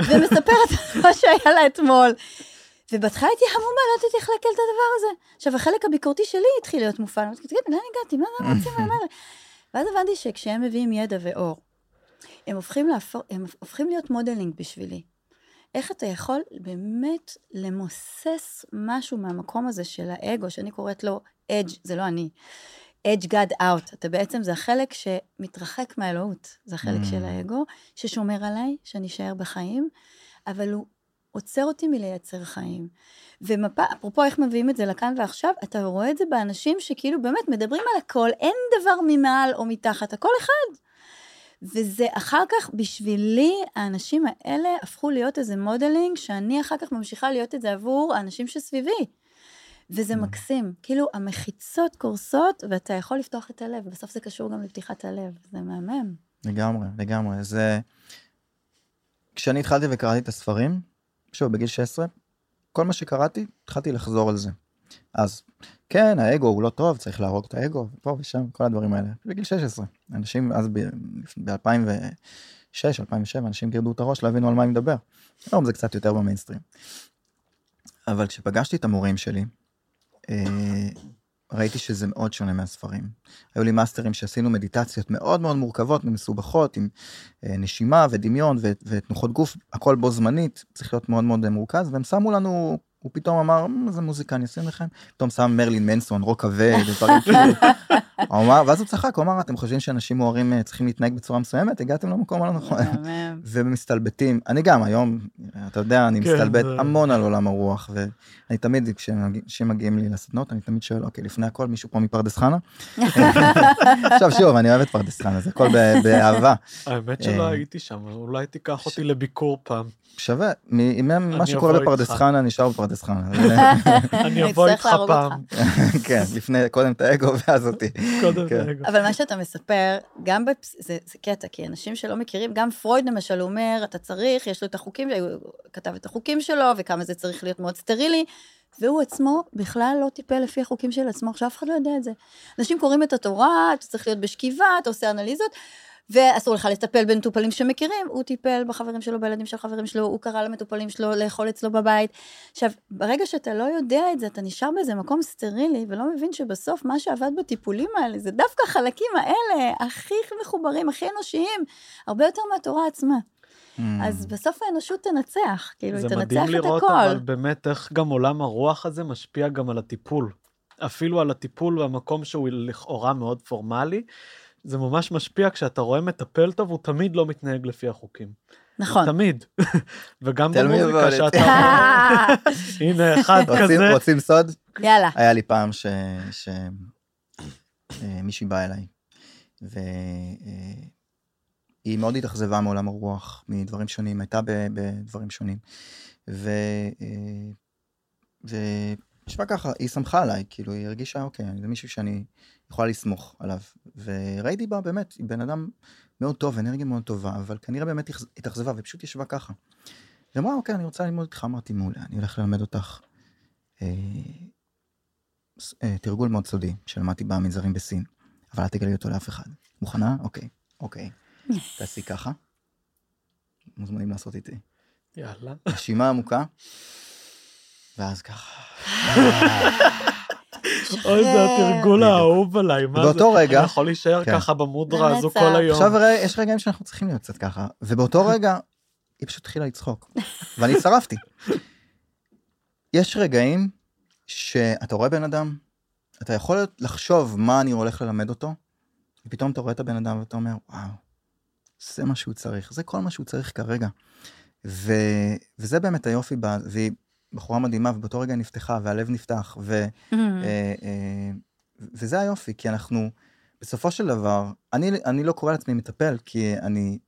ומספרת מה שהיה לה אתמול. ובהתחלה הייתי המומה, לא ידעתי איך לעכל את הדבר הזה. עכשיו, החלק הביקורתי שלי התחיל להיות מופעל, אמרתי, תגיד, לאן הגעתי? מה הם רוצים? מה זה? ואז הבנתי שכשהם מביאים ידע ואור, הם הופכים, להפור, הם הופכים להיות מודלינג בשבילי. איך אתה יכול באמת למוסס משהו מהמקום הזה של האגו, שאני קוראת לו edge, זה לא אני, edge God out. אתה בעצם, זה החלק שמתרחק מהאלוהות, זה החלק mm. של האגו, ששומר עליי, שאני אשאר בחיים, אבל הוא עוצר אותי מלייצר חיים. ואפרופו איך מביאים את זה לכאן ועכשיו, אתה רואה את זה באנשים שכאילו באמת מדברים על הכל, אין דבר ממעל או מתחת, הכל אחד. וזה אחר כך, בשבילי, האנשים האלה הפכו להיות איזה מודלינג, שאני אחר כך ממשיכה להיות את זה עבור האנשים שסביבי. וזה mm. מקסים, כאילו המחיצות קורסות, ואתה יכול לפתוח את הלב, ובסוף זה קשור גם לפתיחת הלב, זה מהמם. לגמרי, לגמרי. זה... כשאני התחלתי וקראתי את הספרים, שוב, בגיל 16, כל מה שקראתי, התחלתי לחזור על זה. אז כן, האגו הוא לא טוב, צריך להרוג את האגו, פה ושם, כל הדברים האלה. בגיל 16. אנשים אז ב-2006, 2007, אנשים גירדו את הראש, לא הבינו על מה אני מדבר. היום זה קצת יותר במיינסטרים. אבל כשפגשתי את המורים שלי, ראיתי שזה מאוד שונה מהספרים. היו לי מאסטרים שעשינו מדיטציות מאוד מאוד מורכבות ומסובכות, עם אה, נשימה ודמיון ותנוחות גוף, הכל בו זמנית, צריך להיות מאוד מאוד מורכז, והם שמו לנו הוא פתאום אמר, איזה מוזיקה אני אשים לכם? פתאום שם מרלין מנסון, רוק כבד, דברים כאילו. ואז הוא צחק, הוא אמר, אתם חושבים שאנשים מוארים אה, צריכים להתנהג בצורה מסוימת? הגעתם למקום הלא נכון. ומסתלבטים, אני גם היום, אתה יודע, אני כן, מסתלבט המון על עולם הרוח, ואני תמיד, כשאנשים מגיעים לי לסדנות, אני תמיד שואל, אוקיי, לפני הכל, מישהו פה מפרדס חנה? עכשיו שוב, אני אוהב את פרדס חנה, זה הכל באהבה. האמת שלא אה, הייתי שם, אולי תיקח אותי לביקור פעם. שווה, מה שקורה בפרדס חנה נשאר בפרדס חנה. אני אבוא איתך פעם. כן, לפני, קודם את האגו ואז אותי. קודם את כן. האגו. אבל מה שאתה מספר, גם זה קטע, כי אנשים שלא מכירים, גם פרויד למשל אומר, אתה צריך, יש לו את החוקים, הוא כתב את החוקים שלו, וכמה זה צריך להיות מאוד סטרילי. והוא עצמו בכלל לא טיפל לפי החוקים של עצמו, עכשיו אף אחד לא יודע את זה. אנשים קוראים את התורה, אתה צריך להיות בשכיבה, אתה עושה אנליזות, ואסור לך לטפל במטופלים שמכירים, הוא טיפל בחברים שלו, בילדים של חברים שלו, הוא קרא למטופלים שלו לאכול אצלו בבית. עכשיו, ברגע שאתה לא יודע את זה, אתה נשאר באיזה מקום סטרילי, ולא מבין שבסוף מה שעבד בטיפולים האלה, זה דווקא החלקים האלה, הכי מחוברים, הכי אנושיים, הרבה יותר מהתורה עצמה. Mm. אז בסוף האנושות תנצח, כאילו, היא תנצח את הכל. זה מדהים לראות, אבל באמת איך גם עולם הרוח הזה משפיע גם על הטיפול. אפילו על הטיפול במקום שהוא לכאורה מאוד פורמלי, זה ממש משפיע כשאתה רואה מטפל טוב, הוא תמיד לא מתנהג לפי החוקים. נכון. תמיד. וגם במוזיקה שאתה... הנה, אחד כזה. רוצים סוד? יאללה. היה לי פעם שמישהי אה, באה אליי, והיא אה, מאוד התאכזבה מעולם הרוח, מדברים שונים, הייתה בדברים שונים. ו... אה, וישבה ככה, היא שמחה עליי, כאילו, היא הרגישה, אוקיי, זה מישהו שאני יכולה לסמוך עליו. וראיתי בה באמת, בן אדם מאוד טוב, אנרגיה מאוד טובה, אבל כנראה באמת התאכזבה ופשוט ישבה ככה. היא אמרה, אוקיי, אני רוצה ללמוד איתך, אמרתי, מעולה, אני הולך ללמד אותך אה, אה, תרגול מאוד סודי, שלמדתי במנזרים בסין, אבל אל תגלי אותו לאף אחד. מוכנה? אוקיי, אוקיי. תעשי ככה. מוזמנים לעשות איתי. יאללה. נשימה עמוקה, ואז ככה. אוי, זה התרגול האהוב עליי, מה זה? באותו רגע... אני יכול להישאר כן. ככה במודרה הזו כל היום. עכשיו יש רגעים שאנחנו צריכים להיות קצת ככה, ובאותו רגע היא פשוט התחילה לצחוק, ואני שרפתי. יש רגעים שאתה רואה בן אדם, אתה יכול לחשוב מה אני הולך ללמד אותו, ופתאום אתה רואה את הבן אדם ואתה אומר, וואו, זה מה שהוא צריך, זה כל מה שהוא צריך כרגע. ו... וזה באמת היופי, ב... והיא בחורה מדהימה, ובאותו רגע נפתחה, והלב נפתח, ו, mm-hmm. אה, אה, וזה היופי, כי אנחנו, בסופו של דבר, אני, אני לא קורא לעצמי מטפל, כי אני,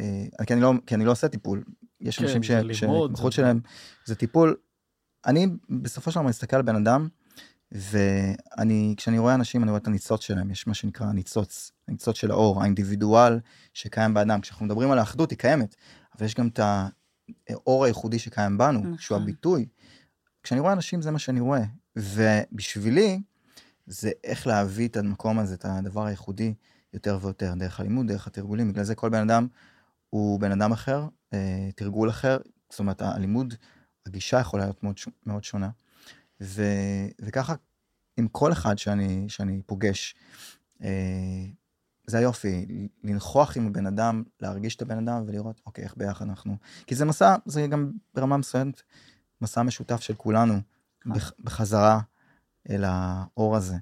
אה, כי אני, לא, כי אני לא עושה טיפול. יש כן, אנשים שההתמחות שלהם זה טיפול. אני בסופו של דבר מסתכל על בן אדם, ואני, כשאני רואה אנשים, אני רואה את הניצוץ שלהם, יש מה שנקרא ניצוץ, הניצוץ של האור, האינדיבידואל שקיים באדם. כשאנחנו מדברים על האחדות, היא קיימת, אבל יש גם את האור הייחודי שקיים בנו, נכון. שהוא הביטוי. כשאני רואה אנשים זה מה שאני רואה, ובשבילי, זה איך להביא את המקום הזה, את הדבר הייחודי, יותר ויותר, דרך הלימוד, דרך התרגולים. בגלל זה כל בן אדם הוא בן אדם אחר, אה, תרגול אחר, זאת אומרת, הלימוד, הגישה יכולה להיות מאוד, מאוד שונה. ו, וככה, עם כל אחד שאני, שאני פוגש, אה, זה היופי, לנכוח עם הבן אדם, להרגיש את הבן אדם ולראות, אוקיי, איך ביחד אנחנו... כי זה מסע, זה גם ברמה מסוימת, מסע משותף של כולנו, בח, בחזרה אל האור הזה.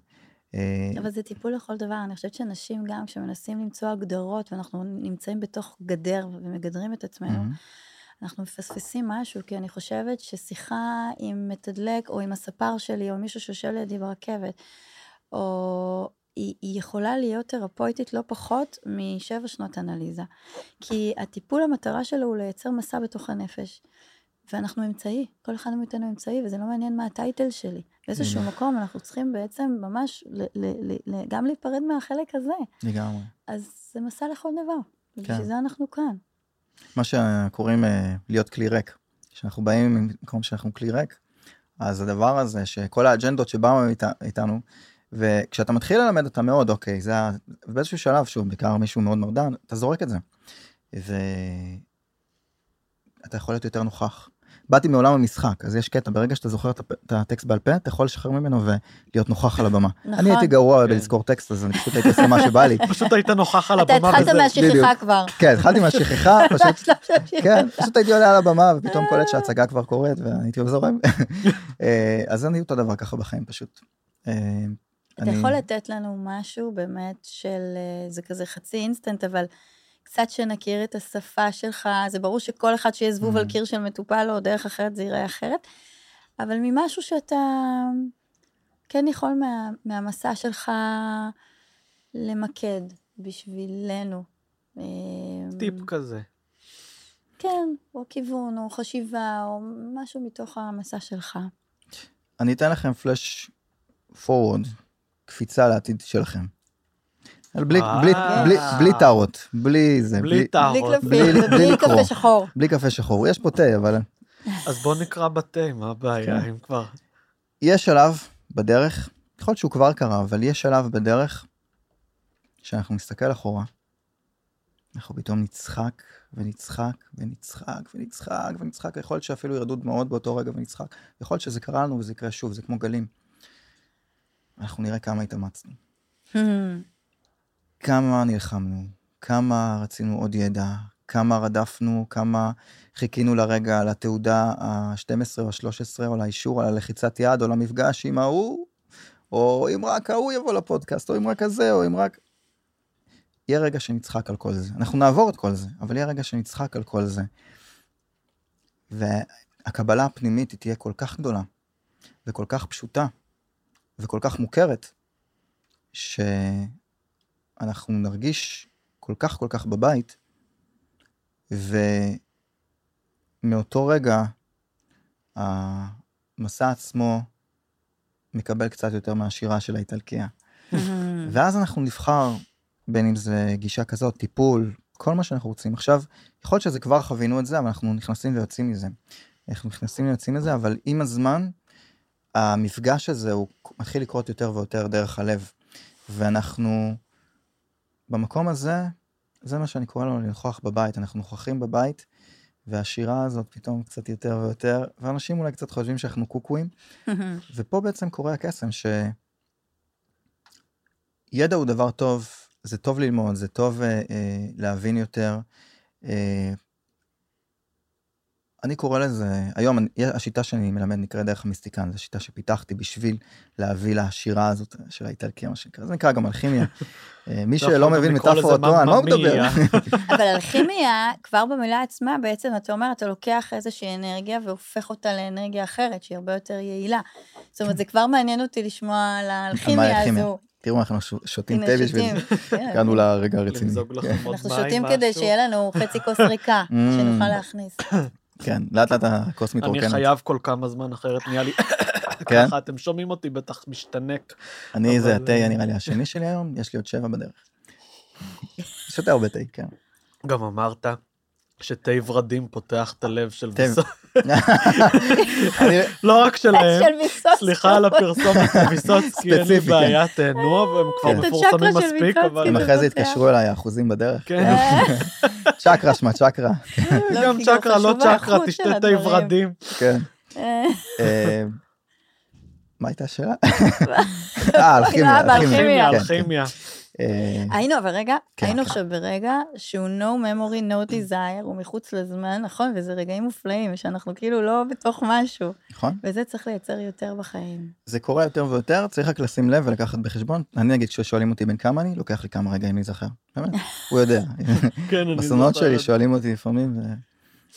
אה, אבל זה טיפול לכל דבר. אני חושבת שאנשים גם, כשמנסים למצוא הגדרות, ואנחנו נמצאים בתוך גדר ומגדרים את עצמנו, מהמם. אנחנו מפספסים משהו, כי אני חושבת ששיחה עם מתדלק, או עם הספר שלי, או מישהו שיושב לידי ברכבת, או... היא, היא יכולה להיות תרפויטית לא פחות משבע שנות אנליזה. כי הטיפול, המטרה שלו הוא לייצר מסע בתוך הנפש. ואנחנו אמצעי, כל אחד מאיתנו אמצעי, וזה לא מעניין מה הטייטל שלי. באיזשהו. מקום אנחנו צריכים בעצם ממש ל- ל- ל- ל- גם להיפרד מהחלק הזה. לגמרי. אז זה מסע לכל דבר, כן. ובשביל זה אנחנו כאן. מה שקוראים אה, להיות כלי ריק. כשאנחנו באים ממקום שאנחנו כלי ריק, אז הדבר הזה שכל האג'נדות שבאו אית, איתנו, וכשאתה מתחיל ללמד אותה מאוד, אוקיי, זה. באיזשהו שלב, שוב, בעיקר מישהו מאוד מרדן, אתה זורק את זה. ואתה יכול להיות יותר נוכח. באתי מעולם המשחק, אז יש קטע, ברגע שאתה זוכר את הטקסט בעל פה, אתה יכול לשחרר ממנו ולהיות נוכח על הבמה. נכון. אני הייתי גרוע כן. בלזכור טקסט, אז אני פשוט הייתי עושה מה שבא לי. פשוט היית נוכח על אתה הבמה התחלת וזה. מהשכחה בדיוק. כבר. כן, התחלתי מהשכחה, פשוט. כן, פשוט הייתי עולה על הבמה ופתאום קולט שההצגה כבר קורית והייתי זורם. אה, אז אני אותו דבר ככה בחיים פשוט. אתה אני- יכול לתת לנו משהו באמת של, אה, זה כזה חצי אינסטנט, אבל קצת שנכיר את השפה שלך, זה ברור שכל אחד שיהיה זבוב על Mm. קיר של מטופל או דרך אחרת זה ייראה אחרת, אבל ממשהו שאתה כן יכול מה, מהמסע שלך למקד בשבילנו. אה, טיפ כזה. כן, או כיוון, או חשיבה, או משהו מתוך המסע שלך. אני אתן לכם פלאש פורוורד, קפיצה לעתיד שלכם. בלי, אה. בלי, בלי, בלי זה, בלי בלי טהרות. קלפים בלי-. קפה שחור. בלי קפה שחור. יש פה תה, אבל אז בוא נקרא בתה, מה הבעיה כן. אם כבר. יש שלב בדרך, יכול להיות שהוא כבר קרה, אבל יש שלב בדרך שאנחנו נסתכל אחורה, אנחנו פתאום נצחק ונצחק ונצחק ונצחק ונצחק, יכול להיות שאפילו ירדו דמעות באותו רגע ונצחק, יכול להיות שזה קרה לנו וזה יקרה שוב, זה כמו גלים. אנחנו נראה כמה התאמצנו, כמה נלחמנו, כמה רצינו עוד ידע, כמה רדפנו, כמה חיכינו לרגע, לתעודה ה-12 או ה-13, או לאישור על הלחיצת יד, או למפגש עם ההוא, או אם רק ההוא יבוא לפודקאסט, או אם רק הזה, או אם רק... יהיה רגע שנצחק על כל זה. אנחנו נעבור את כל זה, אבל יהיה רגע שנצחק על כל זה. והקבלה הפנימית היא תהיה כל כך גדולה, וכל כך פשוטה, וכל כך מוכרת, שאנחנו נרגיש כל כך כל כך בבית, ומאותו רגע המסע עצמו מקבל קצת יותר מהשירה של האיטלקיה. ואז אנחנו נבחר בין אם זה גישה כזאת, טיפול, כל מה שאנחנו רוצים. עכשיו, יכול להיות שזה כבר חווינו את זה, אבל אנחנו נכנסים ויוצאים מזה. אנחנו נכנסים ויוצאים מזה, אבל עם הזמן, המפגש הזה הוא מתחיל לקרות יותר ויותר דרך הלב. ואנחנו, במקום הזה, זה מה שאני קורא לו לנכוח בבית. אנחנו נוכחים בבית, והשירה הזאת פתאום קצת יותר ויותר, ואנשים אולי קצת חושבים שאנחנו קוקואים, ופה בעצם קורה הקסם שידע הוא דבר טוב, זה טוב ללמוד, זה טוב אה, אה, להבין יותר. אה, אני קורא לזה, היום אני, השיטה שאני מלמד נקראת דרך המיסטיקן, זו שיטה שפיתחתי בשביל להביא לשירה הזאת של האיטלקי, מה שנקרא, זה נקרא גם אלכימיה. אה, מי יכול שלא מבין מטאפורות מה הוא מממה מדבר? אבל אלכימיה, כבר במילה עצמה, בעצם אתה אומר, אתה לוקח איזושהי אנרגיה והופך אותה לאנרגיה אחרת, שהיא הרבה יותר יעילה. זאת אומרת, זה כבר מעניין אותי לשמוע על האלכימיה? הזו. תראו, אנחנו שותים תה בשביל זה. כן. הגענו לרגע הרציני. אנחנו שותים כדי? שיהיה לנו חצי כוס ריקה, Mm. שנוכל להכניס. כן, לאט לאט הכוס אני מתרוקנת. חייב כל כמה זמן אחרת נהיה לי כן? ככה אתם שומעים אותי בטח משתנק אני זה התה אה, נראה לי השני שלי היום, יש לי עוד שבע בדרך. שותה הרבה תה, כן. גם אמרת כשתה ורדים פותח את הלב של ויסוצקי. לא רק שלהם. סליחה על הפרסומת של ויסוצקי, אין לי כן. בעיה, תהנו, והם כבר כן. את מפורסמים מספיק. אבל אם זה אחרי זה. יתקשרו אליי, האחוזים בדרך. כן, אה, צ'קרה שמה צ'קרה. לא, גם צ'קרה, לא צ'קרה, תשתה תה. ורדים. כן. אה, אה, מה הייתה השאלה? אה. אה. אלכימיה, כן, אלכימיה. אה, היינו, אבל רגע, כן. היינו עכשיו ברגע שהוא no memory, no desire, הוא מחוץ לזמן, נכון? וזה רגעים מופלאים, שאנחנו כאילו לא בתוך משהו, נכון? וזה צריך לייצר יותר בחיים. זה קורה יותר ויותר, צריך רק לשים לב ולקחת בחשבון. אני נגיד, כששואלים אותי בן כמה אני, לוקח לי כמה רגעים להיזכר. באמת, הוא יודע. כן, אני זוכר שלי. שואלים אותי לפעמים, ו-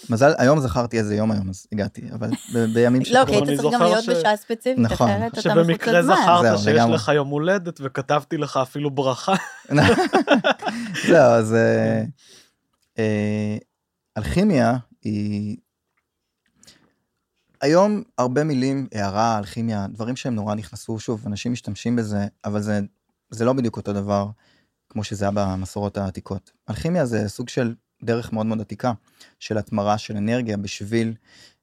מזל, היום זכרתי איזה יום היום, אז הגעתי, אבל בימים לא, כי היית צריך גם להיות ש- בשעה ספציפית, נכון. אחרת אתה מחוץ שבמקרה לזמן. זכרת זהו, שיש. לך יום הולדת וכתבתי לך אפילו ברכה. זהו, אז אה, אה, אלכימיה היא... היום הרבה מילים, הערה, אלכימיה, דברים שהם נורא נכנסו, שוב, אנשים משתמשים בזה, אבל זה, זה לא בדיוק אותו דבר כמו שזה היה במסורות העתיקות. אלכימיה זה סוג של דרך מאוד מאוד עתיקה של התמרה של אנרגיה בשביל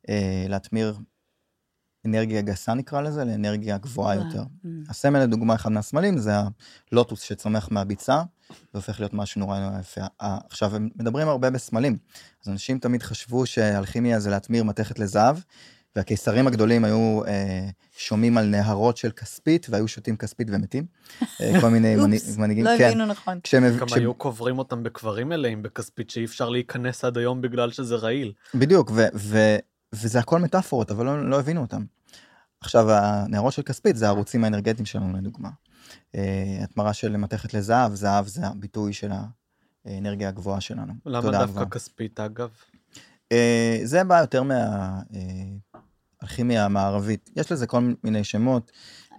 אה, להתמיר אנרגיה גסה נקרא לזה, לאנרגיה גבוהה יותר. Mm. הסמל לדוגמה אחד מהסמלים זה הלוטוס שצומח מהביצה והופך להיות משהו נורא נורא יפה. אה, עכשיו הם מדברים הרבה בסמלים אז אנשים תמיד חשבו שאלכימיה זה להטמיר מתכת לזהב והקיסרים הגדולים היו אה, שומעים על נהרות של כספית והיו שותים כספית ומתים. אה, כל מיני מנהיגים, לא כן. הבינו נכון. כשהם, גם כש... היו קוברים אותם בקברים מלאים בכספית שאי אפשר להיכנס עד היום בגלל שזה רעיל. בדיוק, ו- ו- וזה הכל מטאפורות, אבל לא, לא הבינו אותם. עכשיו, הנהרות של כספית זה הערוצים האנרגטיים שלנו, לדוגמה. אה, התמרה של מתכת לזהב, זהב זה הביטוי של האנרגיה הגבוהה שלנו. למה דווקא גבוהה. כספית אגב? אה, זה בא יותר מהאלכימיה המערבית. יש לזה כל מיני שמות.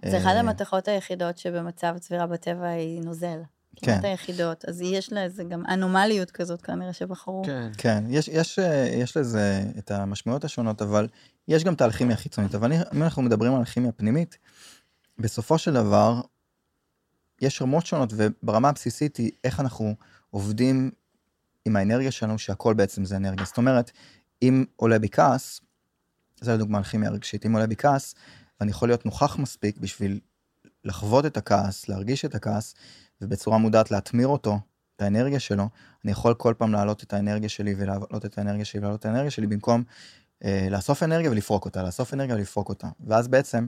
זה אחד אה, המתכות היחידות שבמצב צבירה בטבע היא נוזל. כן. כמעט היחידות. אז יש לה איזה גם אנומליות כזאת כנראה שבחרו. כן. כן, יש, יש, אה, יש לזה את המשמעויות השונות, אבל יש גם את האלכימיה החיצונית. אבל אם אנחנו מדברים על אלכימיה פנימית, בסופו של דבר, יש רמות שונות, וברמה הבסיסית היא איך אנחנו עובדים עם האנרגיה שלנו, שהכל בעצם זה אנרגיה. זאת אומרת, אם עולה בי כעס, זה לדוגמה אלכימיה רגשית, אם עולה בי כעס, ואני יכול להיות נוכח מספיק בשביל לחוות את הכעס, להרגיש את הכעס, ובצורה מודעת להתמיר אותו, את האנרגיה שלו, אני יכול כל פעם להעלות את האנרגיה שלי ולהעלות את האנרגיה שלי ולהעלות את האנרגיה שלי במקום אה, לאסוף אנרגיה ולפרוק אותה, לאסוף אנרגיה ולפרוק אותה. ואז בעצם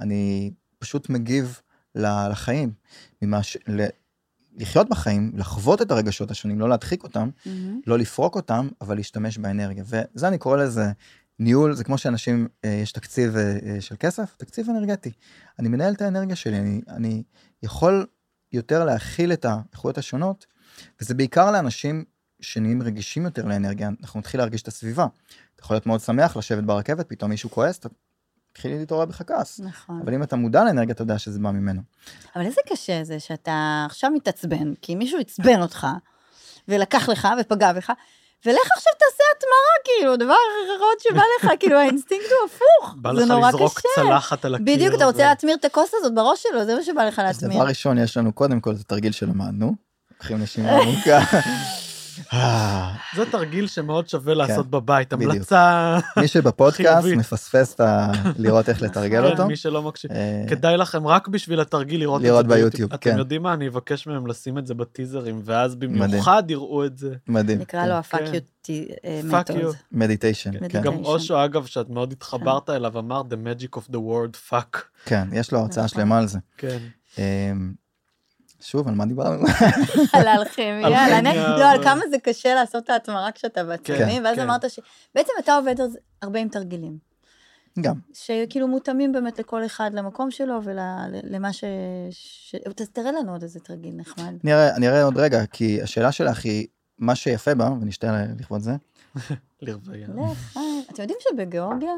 אני פשוט מגיב לחיים, ממש, ל- לחיות בחיים, לחוות את הרגשות השונים, לא להדחיק אותם, מהמם. לא לפרוק אותם, אבל להשתמש באנרגיה. וזה אני קורא לזה ניהול, זה כמו שאנשים, אה, יש תקציב אה, אה, של כסף, תקציב אנרגטי. אני מנהל את האנרגיה שלי, אני, אני יכול יותר להכיל את האיכויות השונות, וזה בעיקר לאנשים שנהיים רגישים יותר לאנרגיה, אנחנו נתחיל להרגיש את הסביבה. אתה יכול להיות מאוד שמח לשבת ברכבת, פתאום מישהו כועס, אתה מתחיל להתעורר בך כעס. נכון. אבל אם אתה מודע לאנרגיה, אתה יודע שזה בא ממנו. אבל איזה קשה זה שאתה עכשיו מתעצבן, כי מישהו עצבן אותך, ולקח לך ופגע בך, ולך עכשיו תעשה התמרה, כאילו, דבר אחרון שבא לך, כאילו, האינסטינקט הוא הפוך. בא זה לך לזרוק קשה. צלחת על הקיר. בדיוק, אתה רוצה ו- להטמיר את הכוס הזאת בראש שלו, זה מה שבא לך אז להתמיר. דבר ראשון, יש לנו קודם כל את התרגיל שלמדנו, לוקחים נשימה עמוקה. זה תרגיל שמאוד שווה לעשות בבית, כן. בדיוק. המלצה... מי שבפודקאסט חיובית. מפספס את ה... לראות איך לתרגל כן, אותו. מי שלא מקשיב. אה, כדאי לכם רק בשביל התרגיל לראות את זה לראות ביוטיוב, כן. אתם יודעים מה, אני אבקש מהם לשים את זה בטיזרים, ואז במיוחד יראו את זה. מדהים. נקרא לו כן. Fuck מתוד. you. מדיטיישן. Meditation. כן. גם אושו, אגב, שאת מאוד התחברת אליו, אמר The magic of the word fuck. כן, יש לו הרצאה נכון. שלמה על זה. כן. שוב, על מה דיברנו? על האלכימיה, אלכימיה, על הנ- לא, על כמה זה קשה לעשות את ההתמרה כשאתה בעצמי, כן, ואז כן. אמרת שבעצם אתה עובד הרבה עם תרגילים. גם. שכאילו מותאמים באמת לכל אחד למקום שלו ולמה ש... ש... תראה לנו עוד איזה תרגיל נחמד. אני אראה- אני אראה עוד רגע, כי השאלה שלך היא, מה שיפה בה, ונשתדל לכבוד זה, לרוויה. לך, אה, אתם יודעים שבגיאורגיה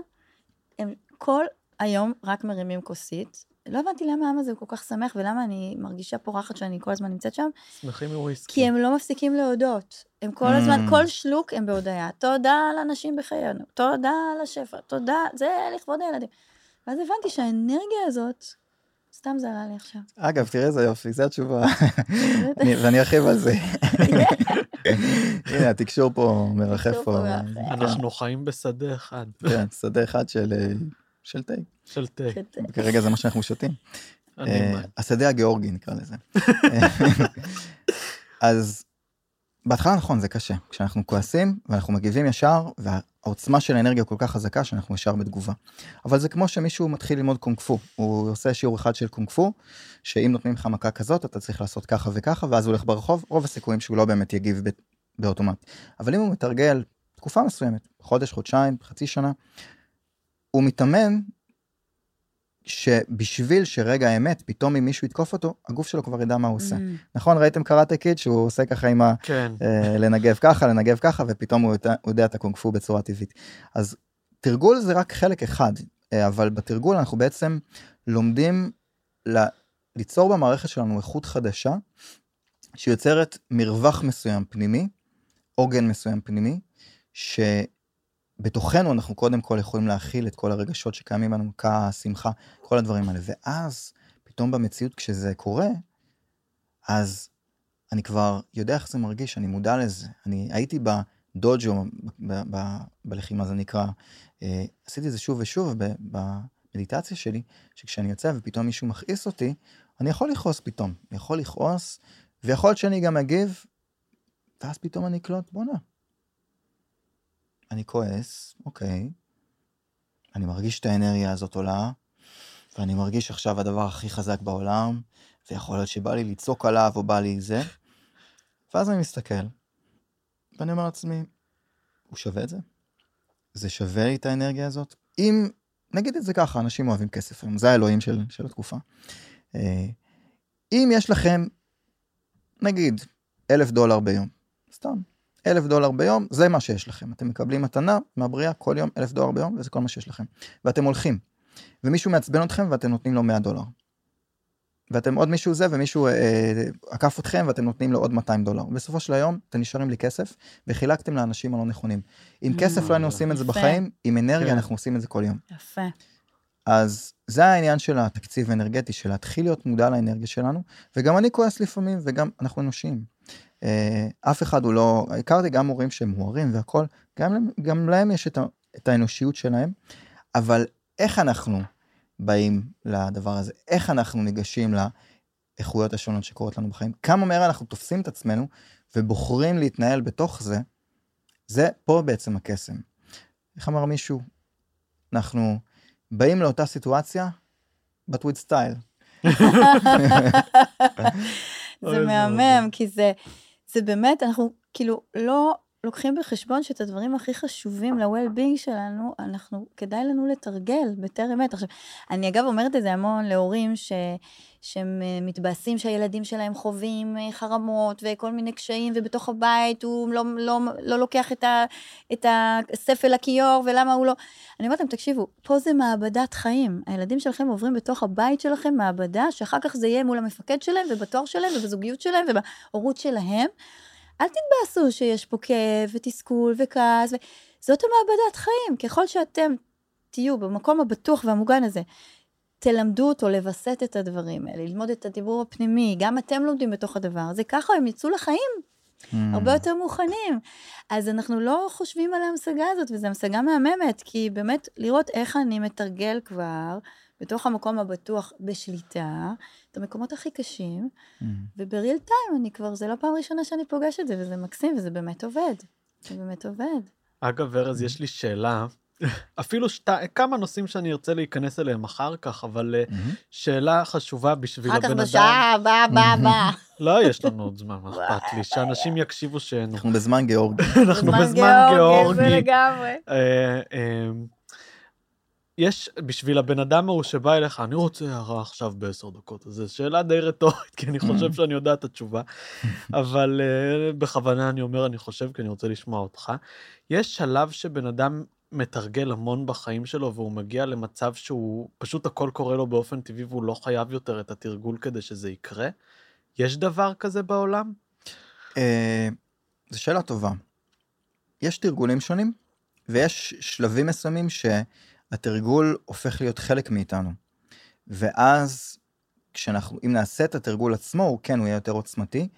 הם כל היום רק מרימים כוסית. לא הבנתי למה העם הזה הוא כל כך שמח ולמה אני מרגישה פורחת שאני כל הזמן נמצאת שם, שמחים מוויסקי. כי הם לא מפסיקים להודות. הם כל Mm. הזמן, כל שלוק הם בהודיה. תודה לאנשים בחיינו, תודה על השפע, תודה, זה לכבוד הילדים. ואז הבנתי שהאנרגיה הזאת סתם זה עלה לי עכשיו. אגב, תראה איזה יופי, זו התשובה. אני- ואני ארחיב על זה. הנה, התקשור פה מרחף פה. אנחנו חיים בשדה אחד כן, שדה אחד של אה, של תה. של תה. כרגע זה מה שאנחנו שותים. אני אה. השדה הגיאורגי נקרא לזה. אז בהתחלה נכון זה קשה כשאנחנו כועסים ואנחנו מגיבים ישר והעוצמה של האנרגיה כל כך חזקה שאנחנו ישר בתגובה. אבל זה כמו שמישהו מתחיל ללמוד קונג פו הוא עושה שיעור אחד של קונג פו שאם נותנים לך מכה כזאת אתה צריך לעשות ככה וככה ואז הוא הולך ברחוב רוב הסיכויים שהוא לא באמת יגיב ב- באוטומט. אבל אם הוא מתרגל תקופה מסוימת חודש חודשיים חצי שנה הוא מתאמן שבשביל שרגע האמת פתאום אם מישהו יתקוף אותו הגוף שלו כבר ידע מה הוא עושה. Mm. נכון ראיתם קראטה קיד שהוא עושה ככה עם ה... כן. אה, לנגב ככה לנגב ככה ופתאום הוא יודע, הוא יודע את הקונג פו בצורה טבעית. אז תרגול זה רק חלק אחד אה, אבל בתרגול אנחנו בעצם לומדים ל... ליצור במערכת שלנו איכות חדשה שיוצרת מרווח מסוים פנימי עוגן מסוים פנימי שבתוכנו אנחנו קודם כל יכולים להכיל את כל הרגשות שקיימים לנו כעס שמחה כל הדברים האלה ואז פתאום במציאות כשזה קורה אז אני כבר יודע איך זה מרגיש, אני מודע לזה. אני הייתי בדוג'ו, בלחימה זה נקרא, אה, עשיתי את זה שוב ושוב במדיטציה שלי, שכשאני יוצא ופתאום מישהו מכעיס אותי, אני יכול לכעוס פתאום, יכול לכעוס, ויכול להיות שאני גם אגיב, ואז פתאום אני אקלוט, בואנה. אני כועס, אוקיי, אני מרגיש את האנרגיה הזאת עולה, ואני מרגיש עכשיו הדבר הכי חזק בעולם, ויכול להיות שבא לי לצעוק עליו או בא לי זה. ואז אני מסתכל, ואני אומר לעצמי, הוא שווה את זה? זה שווה לי את האנרגיה הזאת? אם, נגיד את זה ככה, אנשים אוהבים כסף היום, זה האלוהים של, של התקופה. אה, אם יש לכם, נגיד, אלף דולר ביום, סתם, אלף דולר ביום, זה מה שיש לכם. אתם מקבלים מתנה מהבריאה כל יום אלף דולר ביום, וזה כל מה שיש לכם. ואתם הולכים, ומישהו מעצבן אתכם ואתם נותנים לו 100 דולר. ואתם עוד מישהו זה ומישהו אה, עקף אתכם ואתם נותנים לו עוד 200 דולר. בסופו של היום אתם נשארים בלי כסף וחילקתם לאנשים הלא נכונים. עם כסף לא היינו עושים את זה. בחיים, עם אנרגיה כן. אנחנו עושים את זה כל יום. יפה. אז זה העניין של התקציב האנרגטי, של להתחיל להיות מודע לאנרגיה שלנו, וגם אני כועס לפעמים, וגם אנחנו אנושיים. אה, אף אחד הוא לא, הכרתי גם הורים שהם מוארים והכל, גם, להם- גם להם יש את, ה, את האנושיות שלהם, אבל איך אנחנו באים לדבר הזה, איך אנחנו ניגשים לאיכויות השונות שקורות לנו בחיים, כמה מהר אנחנו תופסים את עצמנו ובוחרים להתנהל בתוך זה, זה פה בעצם הקסם. איך אמר מישהו? אנחנו באים לאותה סיטואציה, but with style. זה מהמם. כי זה, זה באמת, אנחנו כאילו לא לוקחים בחשבון שאת הדברים הכי חשובים ל-well-being שלנו, אנחנו, כדאי לנו לתרגל בטרם עת. עכשיו, אני אגב אומרת את זה המון להורים ש, שהם אה, מתבאסים שהילדים שלהם חווים אה, חרמות וכל מיני קשיים, ובתוך הבית הוא לא, לא, לא לוקח את, ה, את הספל לכיור, ולמה הוא לא... אני אומרת להם, תקשיבו, פה זה מעבדת חיים. הילדים שלכם עוברים בתוך הבית שלכם מעבדה, שאחר כך זה יהיה מול המפקד שלהם, ובתואר שלהם, ובזוגיות שלהם, ובהורות שלהם. אל תתבאסו שיש פה כאב, ותסכול, וכעס, ו... זאת המעבדת חיים. ככל שאתם תהיו במקום הבטוח והמוגן הזה, תלמדו אותו לווסת את הדברים האלה, ללמוד את הדיבור הפנימי, גם אתם לומדים בתוך הדבר הזה, ככה הם יצאו לחיים Mm. הרבה יותר מוכנים. אז אנחנו לא חושבים על ההמשגה הזאת, וזו המשגה מהממת, כי באמת לראות איך אני מתרגל כבר בתוך המקום הבטוח בשליטה, את המקומות הכי קשים, Mm. ובריל טיים אני כבר, זה לא פעם ראשונה שאני פוגשת את זה, וזה מקסים, וזה באמת עובד. זה באמת עובד. אגב, ארז, יש לי שאלה. אפילו שת... כמה נושאים שאני ארצה להיכנס אליהם אחר כך, אבל אה, מהמם. שאלה חשובה בשביל אחר כך הבן אדם. בשעה הבאה, הבאה, הבאה. לא, יש לנו עוד זמן, מה אכפת לי? שאנשים יקשיבו שאין. אנחנו בזמן גיאורגי. אנחנו בזמן זה גיאורגי. לגמרי. יש בשביל הבן אדם ההוא שבא אליך, אני רוצה הערה עכשיו בעשר דקות, אז זו שאלה די רטורית, כי אני חושב שאני יודע את התשובה, אבל אה, בכוונה אני אומר אני חושב, כי אני רוצה לשמוע אותך. יש שלב שבן אדם מתרגל המון בחיים שלו, והוא מגיע למצב שהוא, פשוט הכל קורה לו באופן טבעי, והוא לא חייב יותר את התרגול כדי שזה יקרה? יש דבר כזה בעולם? אה, זו שאלה טובה. יש תרגולים שונים, ויש שלבים מסוימים שהתרגול הופך להיות חלק מאיתנו. ואז כשאנחנו, אם נעשה את התרגול עצמו, הוא כן, הוא יהיה יותר עוצמתי,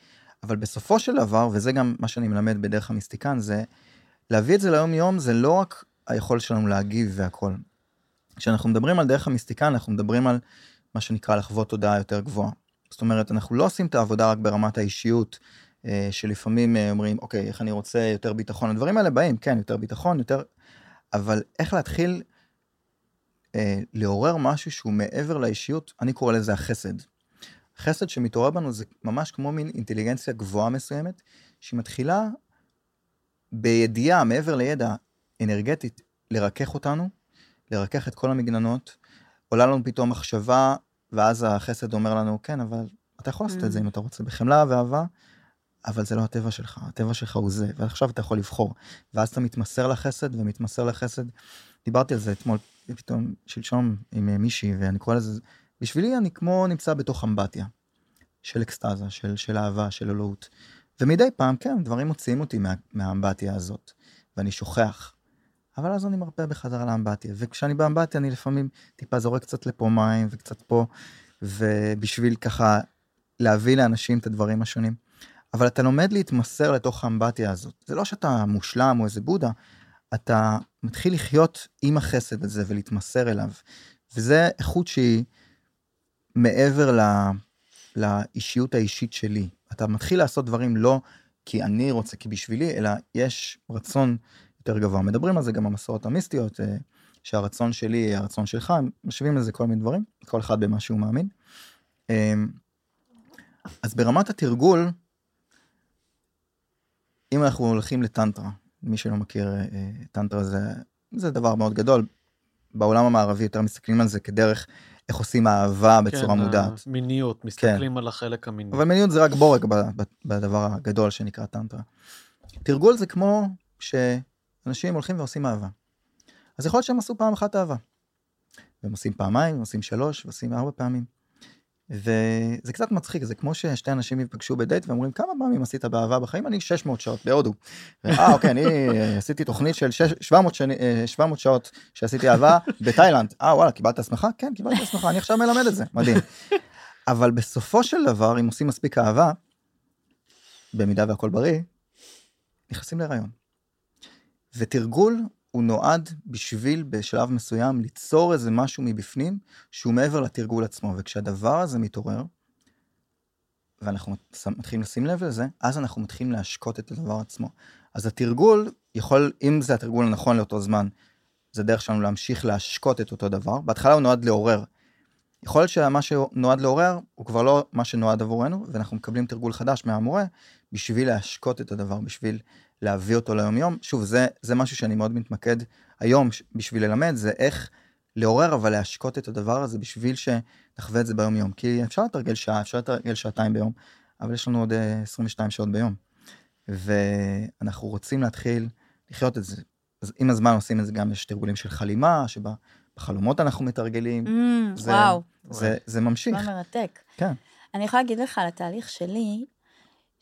אבל בסופו של דבר, וזה גם מה שאני מלמד בדרך המיסטיקן, זה להביא את זה ליום-יום, זה לא רק היכולת שלנו להגיב והכל. כשאנחנו מדברים על דרך המיסטיקן, אנחנו מדברים על מה שנקרא לחוות תודעה יותר גבוהה. זאת אומרת, אנחנו לא עושים את העבודה רק ברמת האישיות, אה, שלפעמים אה, אומרים, אוקיי, איך אני רוצה יותר ביטחון, הדברים האלה באים, כן, יותר ביטחון, יותר... אבל איך להתחיל אה, לעורר משהו שהוא מעבר לאישיות, אני קורא לזה החסד. חסד שמתעורר בנו זה ממש כמו מין אינטליגנציה גבוהה מסוימת, שהיא מתחילה בידיעה, מעבר לידע אנרגטית, לרכך אותנו, לרכך את כל המגננות, עולה לנו פתאום מחשבה, ואז החסד אומר לנו, כן, אבל אתה יכול לעשות את זה Mm. אם אתה רוצה, בחמלה ואהבה, אבל זה לא הטבע שלך, הטבע שלך הוא זה, ועכשיו אתה יכול לבחור. ואז אתה מתמסר לחסד ומתמסר לחסד. דיברתי על זה אתמול, פתאום, שלשום, עם אה, מישהי, ואני קורא לזה, בשבילי אני כמו נמצא בתוך אמבטיה, של אקסטזה, של, של אהבה, של אלוהות. ומדי פעם, כן, דברים מוציאים אותי מה, מהאמבטיה הזאת, ואני שוכח. אבל אז אני מרפא בחזרה לאמבטיה, וכשאני באמבטיה אני לפעמים טיפה זורק קצת לפה מים וקצת פה, ובשביל ככה להביא לאנשים את הדברים השונים. אבל אתה לומד להתמסר לתוך האמבטיה הזאת. זה לא שאתה מושלם או איזה בודה, אתה מתחיל לחיות עם החסד הזה ולהתמסר אליו. וזה איכות שהיא מעבר ל... לאישיות האישית שלי. אתה מתחיל לעשות דברים לא כי אני רוצה, כי בשבילי, אלא יש רצון יותר גבוה. מדברים על זה גם במסורות המיסטיות, אה, שהרצון שלי יהיה הרצון שלך, משווים לזה כל מיני דברים, כל אחד במה שהוא מאמין. אה, אז ברמת התרגול, אם אנחנו הולכים לטנטרה, מי שלא מכיר, אה, אה, טנטרה זה, זה דבר מאוד גדול. בעולם המערבי יותר מסתכלים על זה כדרך איך עושים אהבה בצורה כן, מודעת. מיניות, מסתכלים על החלק המיני. אבל מיניות זה רק בורג בדבר הגדול שנקרא טנטרה. תרגול זה כמו שאנשים הולכים ועושים אהבה. אז יכול להיות שהם עשו פעם אחת אהבה. והם עושים פעמיים, עושים שלוש, ועושים ארבע פעמים. וזה קצת מצחיק, זה כמו ששתי אנשים ייפגשו בדייט ואומרים כמה פעמים עשית באהבה בחיים? אני 600 שעות בהודו. אה אוקיי, אני אה, עשיתי תוכנית של שש- 700, שני, אה, 700 שעות שעשיתי אהבה בתאילנד. אה וואלה, קיבלת הסמכה? כן, קיבלתי הסמכה, אני עכשיו מלמד את זה, מדהים. אבל בסופו של דבר, אם עושים מספיק אהבה, במידה והכל בריא, נכנסים להיריון. ותרגול הוא נועד בשביל בשלב מסוים ליצור איזה משהו מבפנים שהוא מעבר לתרגול עצמו, וכשהדבר הזה מתעורר, ואנחנו מת- מתחילים לשים לב לזה, אז אנחנו מתחילים להשקות את הדבר עצמו. אז התרגול יכול, אם זה התרגול הנכון לאותו זמן, זה דרך שלנו להמשיך להשקות את אותו דבר. בהתחלה הוא נועד לעורר. יכול להיות שמה שנועד לעורר הוא כבר לא מה שנועד עבורנו, ואנחנו מקבלים תרגול חדש מהמורה בשביל להשקות את הדבר, בשביל להביא אותו ליום-יום. שוב, זה, זה משהו שאני מאוד מתמקד היום בשביל ללמד, זה איך לעורר, אבל להשקות את הדבר הזה בשביל שנחווה את זה ביום-יום. כי אפשר לתרגל שעה, אפשר לתרגל שעתיים ביום, אבל יש לנו עוד אה, 22 שעות ביום. ואנחנו רוצים להתחיל לחיות את זה. אז עם הזמן עושים את זה גם, יש תרגולים של חלימה, שבחלומות אנחנו מתרגלים, Mm, זה- וואו, זה, זה ממשיך. מה מרתק. כן. אני יכולה להגיד לך על התהליך שלי,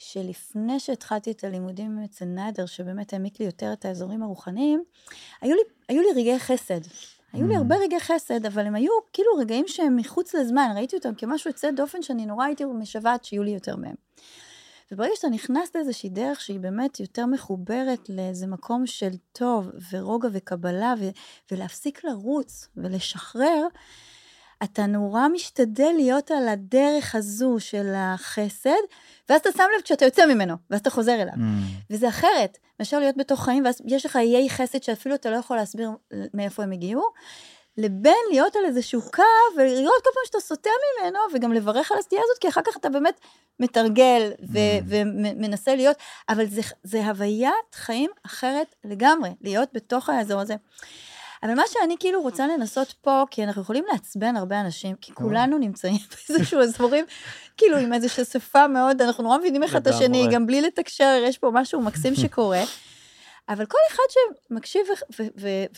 שלפני שהתחלתי את הלימודים אצל נאדר, שבאמת העמיק לי יותר את האזורים הרוחניים, היו לי, היו לי רגעי חסד. היו לי Mm. הרבה רגעי חסד, אבל הם היו כאילו רגעים שהם מחוץ לזמן, ראיתי אותם כמשהו יוצא דופן שאני נורא הייתי משוועת שיהיו לי יותר מהם. וברגע שאתה נכנס לאיזושהי דרך שהיא באמת יותר מחוברת לאיזה מקום של טוב ורוגע וקבלה ו- ולהפסיק לרוץ ולשחרר, אתה נורא משתדל להיות על הדרך הזו של החסד, ואז אתה שם לב כשאתה יוצא ממנו, ואז אתה חוזר אליו. Mm, וזה אחרת מאשר להיות בתוך חיים, ואז יש לך איי חסד שאפילו אתה לא יכול להסביר מאיפה הם הגיעו, לבין להיות על איזשהו קו, ולראות כל פעם שאתה סוטה ממנו, וגם לברך על הסטייה הזאת, כי אחר כך אתה באמת מתרגל ו- Mm. ומנסה להיות, אבל זה, זה הוויית חיים אחרת לגמרי, להיות בתוך האזור הזה. אבל מה שאני כאילו רוצה לנסות פה, כי אנחנו יכולים לעצבן הרבה אנשים, כי כולנו נמצאים באיזשהו אזורים, כאילו עם איזושהי שפה מאוד, אנחנו נורא מבינים אחד את השני. גם בלי לתקשר, יש פה משהו מקסים שקורה. אבל כל אחד שמקשיב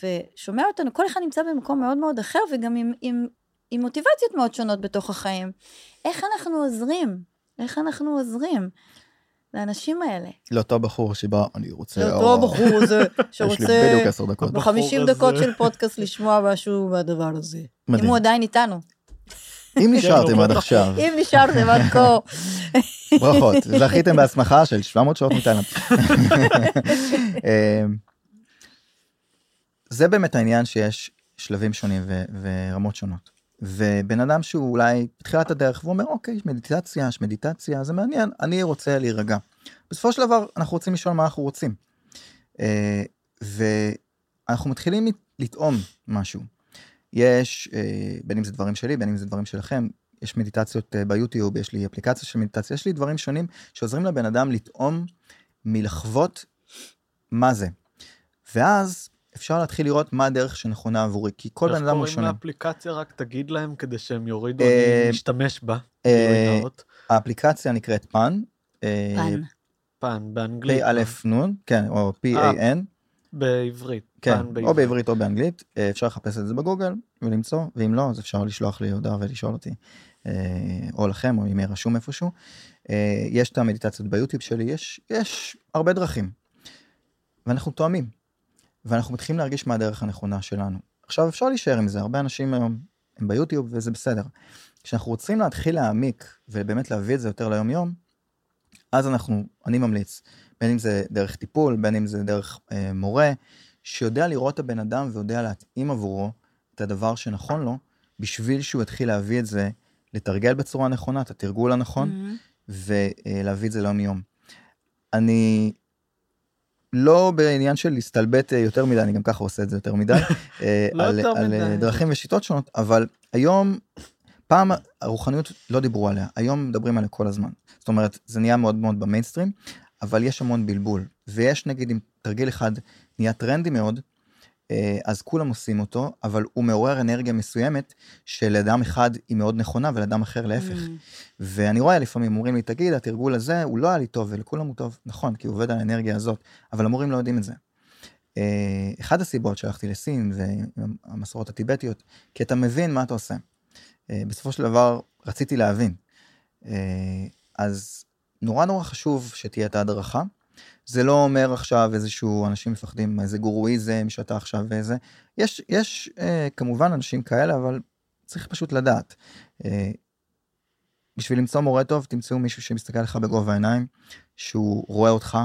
ושומע אותנו, כל אחד נמצא במקום מאוד מאוד אחר, וגם עם, עם, עם מוטיבציות מאוד שונות בתוך החיים. איך אנחנו עוזרים? איך אנחנו עוזרים לאנשים האלה? לאותו בחור שבא, אני רוצה... לאותו או, הבחור הזה יש לי שרוצה בדיוק עשר דקות. ב-50 הבחור דקות. של פודקאסט לשמוע משהו מהדבר הזה. אם מדהים. הוא עדיין איתנו. אם נשארתם עד עכשיו, אם נשארתם עד כה. ברכות, זכיתם בהסמכה של 700 שעות מתאילנד. אמ, זה באמת העניין שיש שלבים שונים ורמות שונות. ובן אדם שהוא אולי בתחילת הדרך והוא אומר אוקיי יש מדיטציה יש מדיטציה זה מעניין אני רוצה להירגע. בסופו של דבר אנחנו רוצים לשאול מה אנחנו רוצים. אה, ואנחנו מתחילים לטעום משהו. יש אה, בין אם זה דברים שלי בין אם זה דברים שלכם יש מדיטציות אה, ביוטיוב יש לי אפליקציה של מדיטציה יש לי דברים שונים שעוזרים לבן אדם לטעום מלחוות מה זה. ואז אפשר להתחיל לראות מה הדרך שנכונה עבורי, כי כל בן אדם הוא שונה. איך קוראים לאפליקציה? רק תגיד להם כדי שהם יורידו, אני משתמש בה. האפליקציה נקראת פן. פן. פן, באנגלית. פ-א-נ, כן, או p-a-n. בעברית. כן, או בעברית או באנגלית, אפשר לחפש את זה בגוגל ולמצוא, ואם לא, אז אפשר לשלוח לי הודעה ולשאול אותי, או לכם, או אם יהיה רשום איפשהו. יש את המדיטציות ביוטיוב שלי, יש, יש הרבה דרכים. ואנחנו תואמים. ואנחנו מתחילים להרגיש מה הדרך הנכונה שלנו. עכשיו אפשר להישאר עם זה, הרבה אנשים היום הם ביוטיוב וזה בסדר. כשאנחנו רוצים להתחיל להעמיק ובאמת להביא את זה יותר ליום יום, אז אנחנו, אני ממליץ, בין אם זה דרך טיפול, בין אם זה דרך אה, מורה, שיודע לראות את הבן אדם ויודע להתאים עבורו את הדבר שנכון לו, בשביל שהוא יתחיל להביא את זה, לתרגל בצורה נכונה, את התרגול הנכון, mm-hmm. ולהביא את זה ליום יום. אני לא בעניין של להסתלבט אה, יותר מדי, אני גם ככה עושה את זה יותר מדי, אה, לא על, על. אה, דרכים ושיטות שונות, אבל היום, פעם הרוחניות לא דיברו עליה, היום מדברים עליה כל הזמן. זאת אומרת, זה נהיה מאוד מאוד במיינסטרים, אבל יש המון בלבול. ויש נגיד, אם תרגיל אחד נהיה טרנדי מאוד, אז כולם עושים אותו, אבל הוא מעורר אנרגיה מסוימת שלאדם אחד היא מאוד נכונה ולאדם אחר להפך. Mm. ואני רואה לפעמים אומרים לי תגיד התרגול הזה הוא לא היה לי טוב ולכולם הוא טוב נכון כי הוא עובד על האנרגיה הזאת אבל המורים לא יודעים את זה. אה, אחד הסיבות שהלכתי לסין והמסורות הטיבטיות כי אתה מבין מה אתה עושה. אה, בסופו של דבר רציתי להבין. אז נורא נורא חשוב שתהיה את ההדרכה. זה לא אומר עכשיו איזשהו אנשים מפחדים איזה גורואיזם שאתה עכשיו וזה יש יש אה, כמובן אנשים כאלה אבל צריך פשוט לדעת. אה, בשביל למצוא מורה טוב תמצאו מישהו שמסתכל לך בגובה העיניים שהוא רואה אותך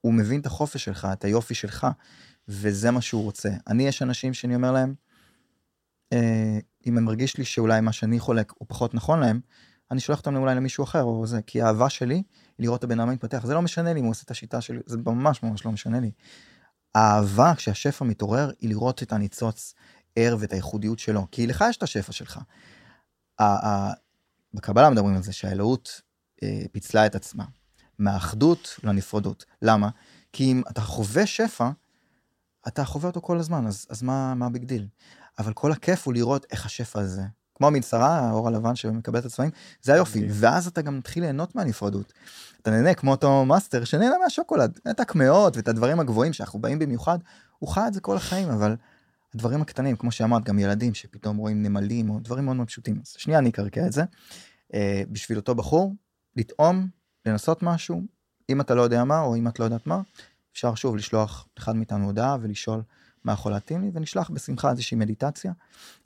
הוא מבין את החופש שלך את היופי שלך וזה מה שהוא רוצה אני יש אנשים שאני אומר להם אה, אם מרגיש לי שאולי מה שאני חולק הוא פחות נכון להם אני שולח אותם אולי למישהו אחר או זה כי האהבה שלי לראות את הבן אדם מתפתח. זה לא משנה לי אם הוא עושה את השיטה שלי זה ממש ממש לא משנה לי. האהבה כשהשפע מתעורר היא לראות את הניצוץ ער ואת הייחודיות שלו כי לך יש את השפע שלך. בקבלה מדברים על זה שהאלוהות אה, פיצלה את עצמה. מהאחדות לנפרדות. למה? כי אם אתה חווה שפע אתה חווה אותו כל הזמן אז אז מה מה ה big deal? אבל כל הכיף הוא לראות איך השפע הזה כמו המנסרה, האור הלבן שמקבל את הצבעים, זה היופי, ואז אתה גם מתחיל ליהנות מהנפרדות. אתה נהנה כמו אותו מאסטר שנהנה מהשוקולד, את הקמעות ואת הדברים הגבוהים שאנחנו באים במיוחד, הוא חי את זה כל החיים, אבל הדברים הקטנים, כמו שאמרת, גם ילדים שפתאום רואים נמלים או דברים מאוד מאוד פשוטים. אז שנייה אני אקרקע את זה. אה, בשביל אותו בחור, לטעום, לנסות משהו, אם אתה לא יודע מה או אם את לא יודעת מה, אפשר שוב לשלוח אחד מאיתנו הודעה ולשאול מה יכול להתאים לי ונשלח בשמחה איזושהי מדיטציה.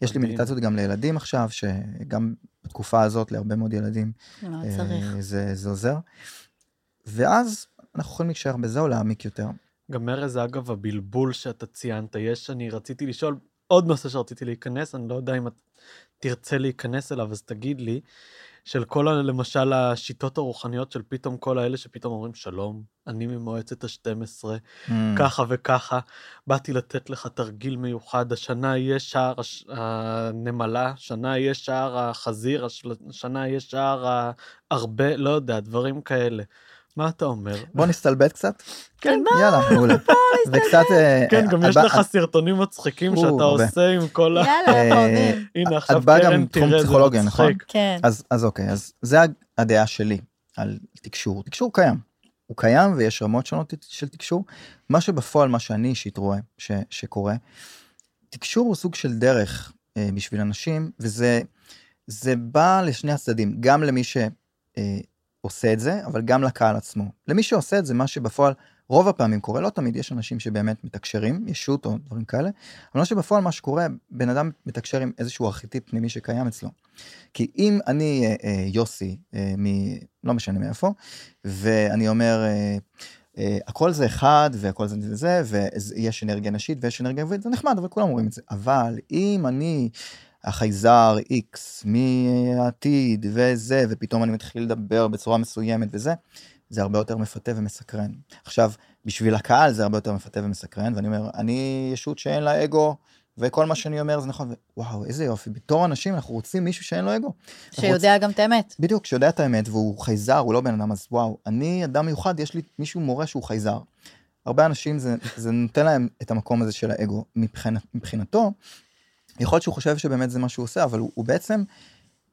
יש לי מדיטציות גם לילדים עכשיו שגם בתקופה הזאת להרבה מאוד ילדים צריך. זה, זה עוזר. ואז אנחנו יכולים להישאר בזה או להעמיק יותר. גם ארז, אגב, הבלבול שאתה ציינת, יש, אני רציתי לשאול עוד נושא שרציתי להיכנס, אני לא יודע אם את תרצה להיכנס אליו, אז תגיד לי, של כל, ה- למשל, השיטות הרוחניות של פתאום כל האלה שפתאום אומרים, שלום, אני ממועצת ה-12, Mm. ככה וככה, באתי לתת לך תרגיל מיוחד, השנה יהיה שער הש... הנמלה, השנה יהיה שער החזיר, הש- השנה יהיה שער הרבה, לא יודע, דברים כאלה. מה אתה אומר? בוא נסתלבט קצת. כן, יאללה, מעולה. וקצת... אה, כן, גם את יש לך סרטונים מצחיקים שאתה. עושה עם כל ה... יאללה, אה. הנה עכשיו את באה גם קרן מתחום תראה זה פסיכולוגיה, נכון? מצחיק. כן. אז, אז אוקיי, אז זה הדעה שלי על תקשור. תקשור קיים. הוא קיים ויש רמות שונות של תקשור. מה שבפועל, מה שאני אישית רואה ש, שקורה, תקשור הוא סוג של דרך אה, בשביל אנשים, וזה זה בא לשני הצדדים, גם למי אה, עושה את זה, אבל גם לקהל עצמו. למי שעושה את זה, מה שבפועל רוב הפעמים קורה, לא תמיד יש אנשים שבאמת מתקשרים, ישות או דברים כאלה, אבל מה שבפועל מה שקורה, בן אדם מתקשר עם איזשהו ארכיטיפ פנימי שקיים אצלו. כי אם אני אה, אה, יוסי, אה, מ... לא משנה מאיפה, ואני אומר, אה, אה, הכל זה אחד, והכל זה זה, ויש אנרגיה נשית ויש אנרגיה גבוהית, זה נחמד, אבל כולם אומרים את זה. אבל אם אני החייזר X מהעתיד וזה, ופתאום אני מתחיל לדבר בצורה מסוימת וזה, זה הרבה יותר מפתה ומסקרן. עכשיו, בשביל הקהל זה הרבה יותר מפתה ומסקרן, ואני אומר, אני ישות שאין לה אגו, וכל מה שאני אומר זה נכון, וואו, איזה יופי, בתור אנשים אנחנו רוצים מישהו שאין לו אגו. שיודע רוצ... גם את האמת. בדיוק, שיודע את האמת, והוא חייזר, הוא לא בן אדם, אז וואו, אני אדם מיוחד, יש לי מישהו מורה שהוא חייזר. הרבה אנשים, זה, זה נותן להם את המקום הזה של האגו. מבחינת, מבחינתו, יכול להיות שהוא חושב שבאמת זה מה שהוא עושה, אבל הוא, הוא בעצם,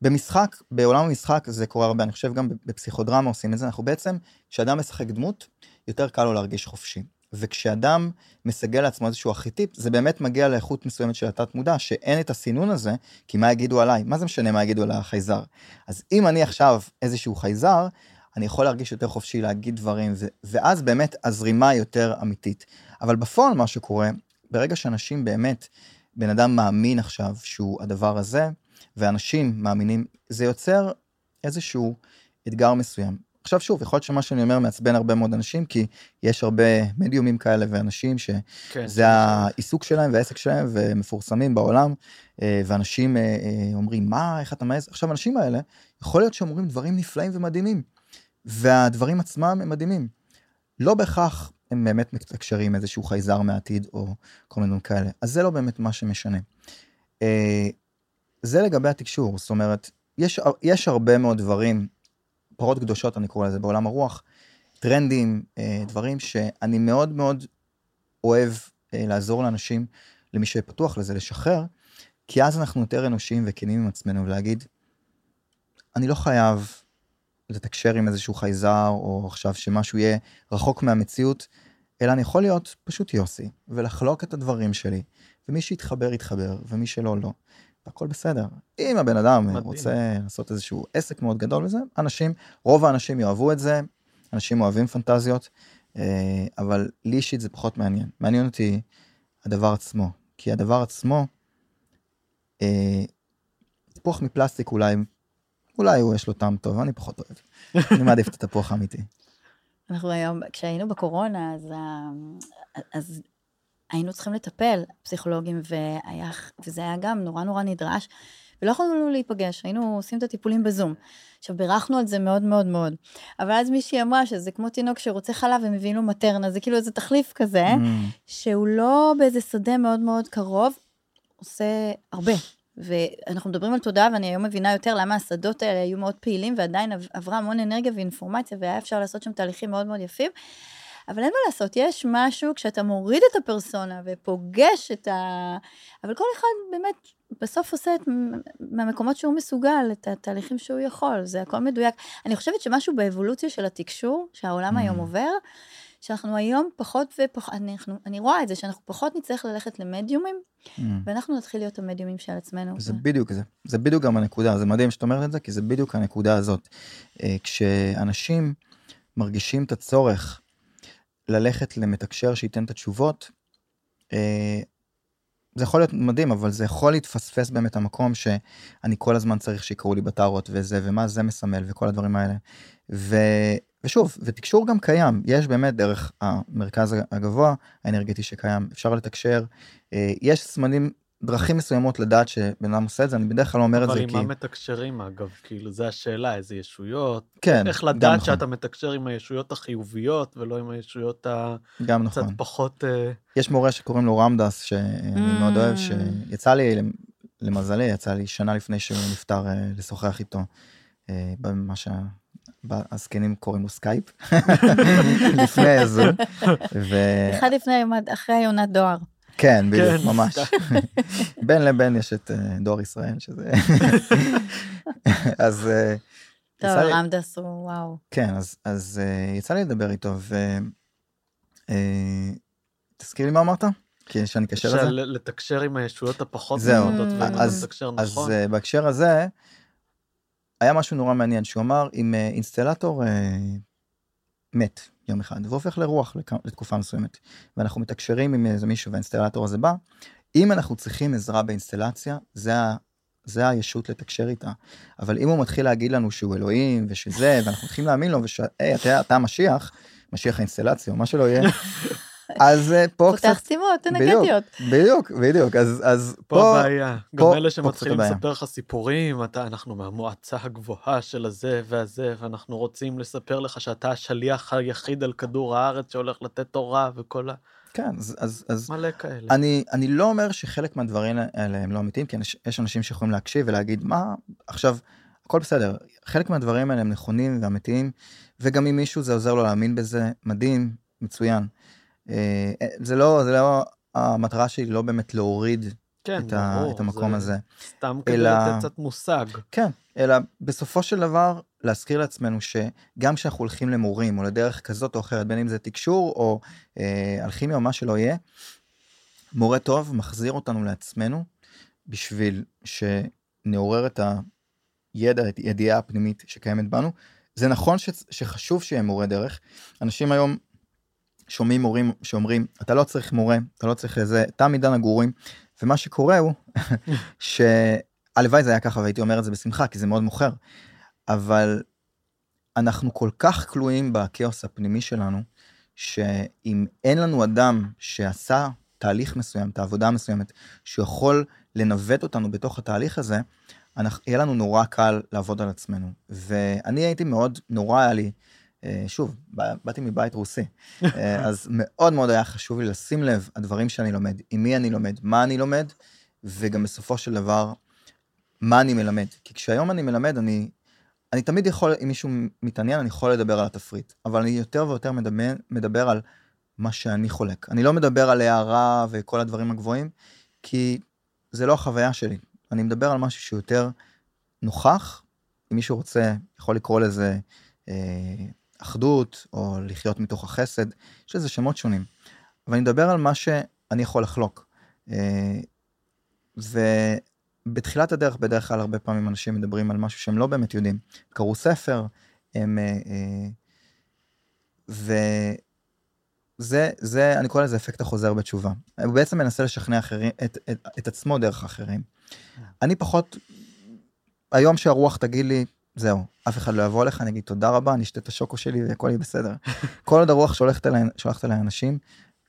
במשחק, בעולם המשחק זה קורה הרבה, אני חושב גם בפסיכודרמה עושים את זה, אנחנו בעצם, כשאדם משחק דמות, יותר קל לו להרגיש חופשי. וכשאדם מסגל לעצמו איזשהו ארכיטיפ, זה באמת מגיע לאיכות מסוימת של התת מודע, שאין את הסינון הזה, כי מה יגידו עליי? מה זה משנה מה יגידו על החייזר? אז אם אני עכשיו איזשהו חייזר, אני יכול להרגיש יותר חופשי להגיד דברים, ו- ואז באמת הזרימה יותר אמיתית. אבל בפועל מה שקורה, ברגע שאנשים באמת, בן אדם מאמין עכשיו שהוא הדבר הזה, ואנשים מאמינים, זה יוצר איזשהו אתגר מסוים. עכשיו שוב, יכול להיות שמה שאני אומר מעצבן הרבה מאוד אנשים, כי יש הרבה מדיומים כאלה ואנשים שזה כן, העיסוק שלהם והעסק שלהם ומפורסמים בעולם, אה, ואנשים אה, אה, אומרים, מה, איך אתה מעז? עכשיו, האנשים האלה, יכול להיות שהם אומרים דברים נפלאים ומדהימים, והדברים עצמם הם מדהימים. לא בהכרח הם באמת מתקשרים איזשהו חייזר מהעתיד או כל מיני דברים כאלה, אז זה לא באמת מה שמשנה. זה לגבי התקשור, זאת אומרת, יש, יש הרבה מאוד דברים פרות קדושות אני קורא לזה בעולם הרוח, טרנדים, אה, דברים שאני מאוד מאוד אוהב אה, לעזור לאנשים, למי שפתוח לזה, לשחרר, כי אז אנחנו יותר אנושיים וכנים עם עצמנו ולהגיד, אני לא חייב לתקשר עם איזשהו חייזר, או עכשיו שמשהו יהיה רחוק מהמציאות, אלא אני יכול להיות פשוט יוסי, ולחלוק את הדברים שלי, ומי שיתחבר יתחבר, ומי שלא לא. הכל בסדר. אם הבן אדם מדהים. רוצה לעשות איזשהו עסק מאוד גדול וזה, אנשים, רוב האנשים יאהבו את זה, אנשים אוהבים פנטזיות, אה, אבל לי אישית זה פחות מעניין. מעניין אותי הדבר עצמו, כי הדבר עצמו, אה, תפוח מפלסטיק אולי, אולי הוא יש לו טעם טוב, אני פחות אוהב. אני מעדיף את התפוח האמיתי. אנחנו היום, כשהיינו בקורונה, אז, אז היינו צריכים לטפל, פסיכולוגים, והיה, וזה היה גם נורא נורא נדרש, ולא יכולנו להיפגש, היינו עושים את הטיפולים בזום. עכשיו, בירכנו על זה מאוד מאוד מאוד. אבל אז מישהי אמרה שזה כמו תינוק שרוצה חלב ומביאים לו מטרנה, זה כאילו איזה תחליף כזה, mm. שהוא לא באיזה שדה מאוד מאוד קרוב, עושה הרבה. ואנחנו מדברים על תודעה, ואני היום מבינה יותר למה השדות האלה היו מאוד פעילים, ועדיין עברה המון אנרגיה ואינפורמציה, והיה אפשר לעשות שם תהליכים מאוד מאוד יפים. אבל אין מה לעשות, יש משהו כשאתה מוריד את הפרסונה ופוגש את ה... אבל כל אחד באמת בסוף עושה את, מהמקומות שהוא מסוגל, את התהליכים שהוא יכול, זה הכל מדויק. אני חושבת שמשהו באבולוציה של התקשור, שהעולם mm. היום עובר, שאנחנו היום פחות ופחות, אני, אני רואה את זה, שאנחנו פחות נצטרך ללכת למדיומים, mm. ואנחנו נתחיל להיות המדיומים של עצמנו. זה בדיוק זה, זה בדיוק גם הנקודה, זה מדהים שאת אומרת את זה, כי זה בדיוק הנקודה הזאת. אה, כשאנשים מרגישים את הצורך ללכת למתקשר שייתן את התשובות, אה, זה יכול להיות מדהים, אבל זה יכול להתפספס באמת המקום שאני כל הזמן צריך שיקראו לי בטארות וזה, ומה זה מסמל וכל הדברים האלה. ו, ושוב, ותקשור גם קיים, יש באמת דרך המרכז הגבוה האנרגטי שקיים, אפשר לתקשר, אה, יש סמנים דרכים מסוימות לדעת שבן אדם עושה את זה, אני בדרך כלל לא אומר את זה כי... אבל עם מה מתקשרים אגב? כאילו, זה השאלה, איזה ישויות? כן, איך לדעת נכון. שאתה מתקשר עם הישויות החיוביות ולא עם הישויות גם הקצת נכון. פחות... אה, יש מורה שקוראים לו רמדס, שאני mm. מאוד אוהב, שיצא לי, למזלי, יצא לי שנה לפני שהוא נפטר אה, לשוחח איתו, אה, במה שה... הזקנים קוראים לו סקייפ, לפני הזום. ו... אחד לפני, אחרי יונת דואר. כן, בדיוק, כן. ממש. בין לבין יש את אה, דואר ישראל, שזה... אז... אה, טוב, ראם דאס הוא וואו. כן, אז, אז uh, יצא לי לדבר איתו, ו... תזכיר לי מה אמרת? כי שאני אקשר את זה. לתקשר עם הישויות הפחות זהו, אז, אז uh, בהקשר הזה, היה משהו נורא מעניין, שהוא אמר, אם אינסטלטור מת, יום אחד, והופך לרוח לתקופה מסוימת, ואנחנו מתקשרים עם איזה מישהו והאינסטלטור הזה בא, אם אנחנו צריכים עזרה באינסטלציה, זה זה הישות לתקשר איתה. אבל אם הוא מתחיל להגיד לנו שהוא אלוהים ושזה, ואנחנו מתחילים להאמין לו, ושהי, אתה, אתה המשיח, משיח האינסטלציה או מה שלא יהיה, אז אה, פה קצת... פותח סיבות אנרגטיות. בדיוק, בדיוק, אז, אז פה פה, הבעיה. גם פה- אלה שמתחילים. לספר לך סיפורים, אתה, אנחנו מהמועצה הגבוהה של הזה והזה, ואנחנו רוצים לספר לך שאתה השליח היחיד על כדור הארץ שהולך לתת תורה וכל ה... כן, אז, אז, אז מלא כאלה. אני, אני לא אומר שחלק מהדברים האלה הם לא אמיתיים, כי יש, יש אנשים שיכולים להקשיב ולהגיד, מה, עכשיו, הכל בסדר, חלק מהדברים האלה הם נכונים ואמיתיים, וגם אם מישהו זה עוזר לו להאמין בזה, מדהים, מצוין. אה, זה לא, זה לא, המטרה שלי לא באמת להוריד כן, את, ה, ברור, את המקום זה הזה. סתם כדי אלא- לתת קצת מושג. כן, אלא בסופו של דבר להזכיר לעצמנו שגם כשאנחנו הולכים למורים או לדרך כזאת או אחרת, בין אם זה תקשור או אה, אלכימיה או מה שלא יהיה, מורה טוב מחזיר אותנו לעצמנו בשביל שנעורר את הידע, את הידיעה הפנימית שקיימת בנו. זה נכון ש, שחשוב שיהיה מורה דרך. אנשים היום שומעים מורים שאומרים, אתה לא צריך מורה, אתה לא צריך איזה, תם עידן הגורים, ומה שקורה הוא שהלוואי זה היה ככה והייתי אומר את זה בשמחה, כי זה מאוד מוכר, אבל אנחנו כל כך כלואים בכאוס הפנימי שלנו, שאם אין לנו אדם שעשה תהליך מסוים, את העבודה המסוימת, שיכול לנווט אותנו בתוך התהליך הזה, אנחנו, יהיה לנו נורא קל לעבוד על עצמנו. ואני הייתי מאוד, נורא היה לי, שוב, בא- באתי מבית רוסי, אה, אז מאוד מאוד היה חשוב לי לשים לב הדברים שאני לומד, עם מי אני לומד, מה אני לומד, וגם בסופו של דבר, מה אני מלמד. כי כשהיום אני מלמד, אני, אני תמיד יכול, אם מישהו מתעניין, אני יכול לדבר על התפריט, אבל אני יותר ויותר מדבר, מדבר על מה שאני חולק. אני לא מדבר על הערה וכל הדברים הגבוהים, כי זה לא החוויה שלי. אני מדבר על משהו שהוא יותר נוכח, אם מישהו רוצה, יכול לקרוא לזה אה, אחדות, או לחיות מתוך החסד, יש לזה שמות שונים. אבל אני מדבר על מה שאני יכול לחלוק. אה, ובתחילת הדרך, בדרך כלל הרבה פעמים אנשים מדברים על משהו שהם לא באמת יודעים. קראו ספר, הם... אה, אה, וזה, זה, אני קורא לזה אפקט החוזר בתשובה. הוא בעצם מנסה לשכנע אחרים, את, את, את עצמו דרך אחרים. אני פחות, היום שהרוח תגיד לי, זהו, אף אחד לא יבוא אליך, אני אגיד תודה רבה, אני אשתה את השוקו שלי והכל יהיה בסדר. כל עוד הרוח שולחת אליי, שולחת אליי אנשים,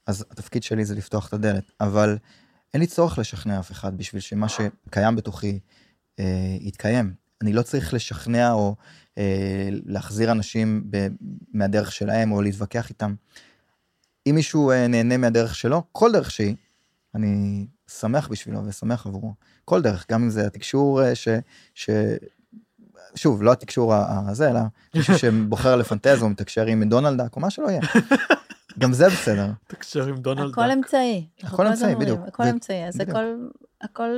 אז התפקיד שלי זה לפתוח את הדלת. אבל אין לי צורך לשכנע אף אחד בשביל שמה שקיים בתוכי אה, יתקיים. אני לא צריך לשכנע או אה, להחזיר אנשים ב, מהדרך שלהם או להתווכח איתם. אם מישהו אה, נהנה מהדרך שלו, כל דרך שהיא, אני שמח בשבילו ושמח עבורו. כל דרך, גם אם זה התקשור אה, ש... ש... שוב, לא התקשור הזה, אלא מישהו שבוחר לפנטז או מתקשר עם דונלד דאק או מה שלא יהיה. גם זה בסדר. תקשר עם דונלד הכל דאק. אמצעי. אנחנו הכל כל הזמן אמצעי, בדיוק. הכל אמצעי, אז. הכל- הכל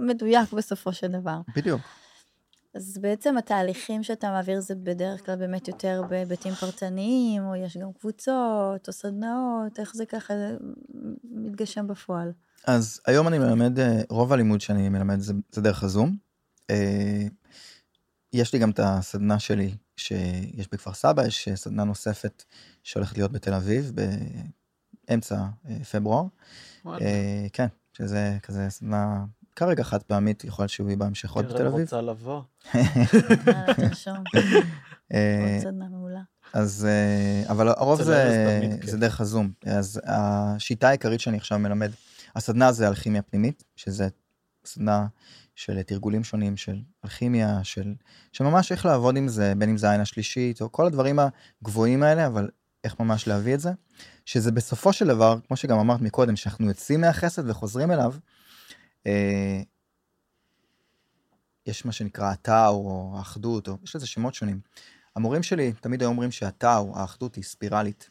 מדויק בסופו של דבר. בדיוק. אז בעצם התהליכים שאתה מעביר זה בדרך כלל באמת יותר בהיבטים פרטניים, או יש גם קבוצות, או סדנאות, איך זה ככה מתגשם בפועל? אז היום אני מלמד, אה, רוב הלימוד שאני מלמד זה, זה דרך הזום. יש לי גם את הסדנה שלי שיש בכפר סבא, יש סדנה נוספת שהולכת להיות בתל אביב באמצע אה, פברואר. וואלה. אה, כן, שזה כזה סדנה כרגע חד פעמית, יכול להיות שהוא יהיה בהמשך עוד בתל אביב. רוצה לבוא. יאללה, תרשום, עוד סדנה מעולה. אז אה, אבל הרוב זה. זה דרך הזום אז השיטה העיקרית שאני עכשיו מלמד הסדנה זה אלכימיה פנימית שזה סדנה של תרגולים שונים של אלכימיה של שממש איך לעבוד עם זה בין אם זה העין השלישית או כל הדברים הגבוהים האלה אבל איך ממש להביא את זה שזה בסופו של דבר כמו שגם אמרת מקודם שאנחנו יוצאים מהחסד וחוזרים אליו. אה, יש מה שנקרא הטאו או האחדות או יש לזה שמות שונים. המורים שלי תמיד היו אומרים שהטאו, האחדות היא ספירלית,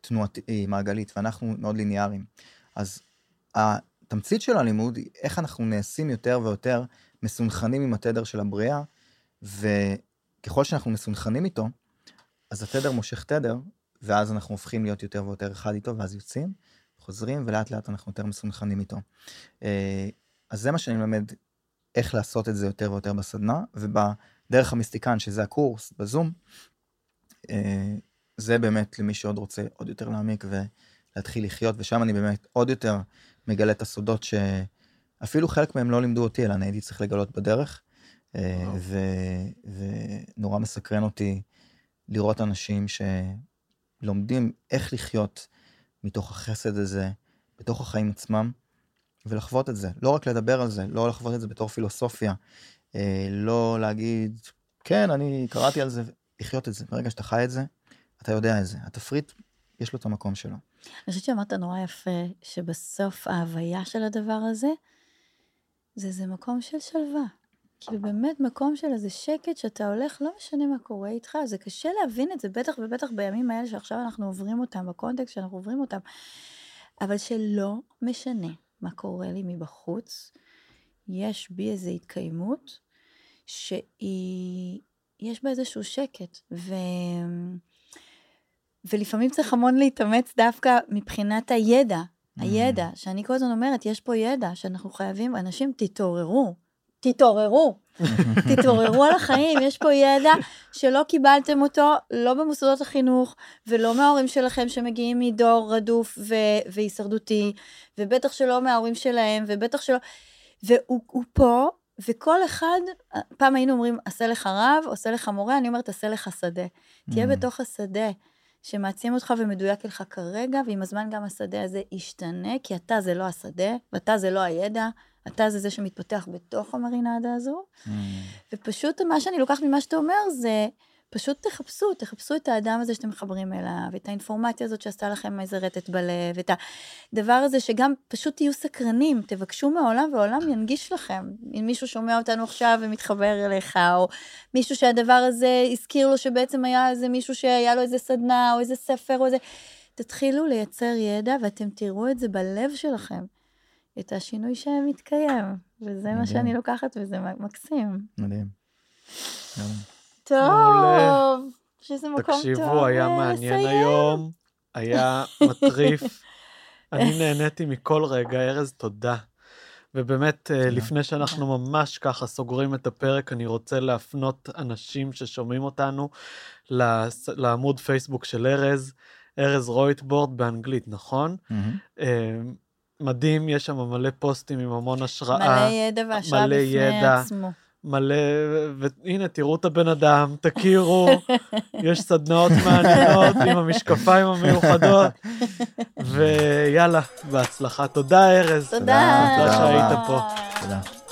תנועתית, מעגלית, ואנחנו מאוד ליניאריים. אז התמצית של הלימוד היא איך אנחנו נעשים יותר ויותר מסונכנים עם התדר של הבריאה, וככל שאנחנו מסונכנים איתו, אז התדר מושך תדר, ואז אנחנו הופכים להיות יותר ויותר אחד איתו, ואז יוצאים, חוזרים, ולאט לאט אנחנו יותר מסונכנים איתו. אה, אז זה מה שאני מלמד, איך לעשות את זה יותר ויותר בסדנה, ובדרך המיסטיקן, שזה הקורס בזום, אה, זה באמת למי שעוד רוצה עוד יותר להעמיק ולהתחיל לחיות, ושם אני באמת עוד יותר מגלה את הסודות אפילו חלק מהם לא לימדו אותי, אלא אני הייתי צריך לגלות בדרך. אה. ונורא מסקרן אותי לראות אנשים שלומדים איך לחיות מתוך החסד הזה, בתוך החיים עצמם, ולחוות את זה. לא רק לדבר על זה, לא לחוות את זה בתור פילוסופיה, אה, לא להגיד, כן, אני קראתי על זה, לחיות את זה. ברגע שאתה חי את זה, אתה יודע את זה. התפריט, יש לו את המקום שלו. אני חושבת שאמרת נורא יפה, שבסוף ההוויה של הדבר הזה, זה איזה מקום של שלווה. כאילו באמת מקום של איזה שקט שאתה הולך, לא משנה מה קורה איתך, זה קשה להבין את זה, בטח ובטח בימים האלה שעכשיו אנחנו עוברים אותם, בקונטקסט שאנחנו עוברים אותם, אבל שלא משנה מה קורה לי מבחוץ, יש בי איזו התקיימות שהיא, יש בה איזשהו שקט, ו... ולפעמים צריך המון להתאמץ דווקא מבחינת הידע, הידע, שאני כל הזמן אומרת, יש פה ידע שאנחנו חייבים, אנשים תתעוררו, תתעוררו, תתעוררו על החיים, יש פה ידע שלא קיבלתם אותו, לא במוסדות החינוך, ולא מההורים שלכם שמגיעים מדור רדוף ו- והישרדותי, ובטח שלא מההורים שלהם, ובטח שלא, והוא הוא פה, וכל אחד, פעם היינו אומרים, עשה לך רב, עושה לך מורה, אני אומרת, עשה לך שדה. תהיה Mm. בתוך השדה. שמעצים אותך ומדויק לך כרגע, ועם הזמן גם השדה הזה ישתנה, כי אתה זה לא השדה, ואתה זה לא הידע, אתה זה זה שמתפתח בתוך המרינדה הזו. Mm. ופשוט מה שאני לוקחת ממה שאתה אומר זה, פשוט תחפשו, תחפשו את האדם הזה שאתם מחברים אליו, את האינפורמציה הזאת שעשתה לכם איזה רטט בלב, את הדבר הזה שגם פשוט תהיו סקרנים, תבקשו מהעולם והעולם ינגיש לכם. אם מישהו שומע אותנו עכשיו ומתחבר אליך, או מישהו שהדבר הזה הזכיר לו שבעצם היה איזה מישהו שהיה לו איזה סדנה, או איזה ספר, או איזה... תתחילו לייצר ידע ואתם תראו את זה בלב שלכם, את השינוי שמתקיים, וזה מה מדהים. שאני לוקחת וזה מקסים. מדהים. מדהים. מעולה. טוב, שזה מקום טוב. תקשיבו, היה מעניין לסיים. היום, היה מטריף. אני נהניתי מכל רגע, ארז, תודה. ובאמת, אה, לפני שאנחנו ממש ככה סוגרים את הפרק, אני רוצה להפנות אנשים ששומעים אותנו לעמוד פייסבוק של ארז, ארז רויטבורד באנגלית, נכון? אה, מדהים, יש שם מלא פוסטים עם המון השראה. מלא ידע והשראה בפני. עצמו. מלא, והנה, תראו את הבן אדם, תכירו, יש סדנאות מעניינות עם המשקפיים המיוחדות, ויאללה, בהצלחה. תודה, ארז. תודה. תודה שהיית פה. תודה.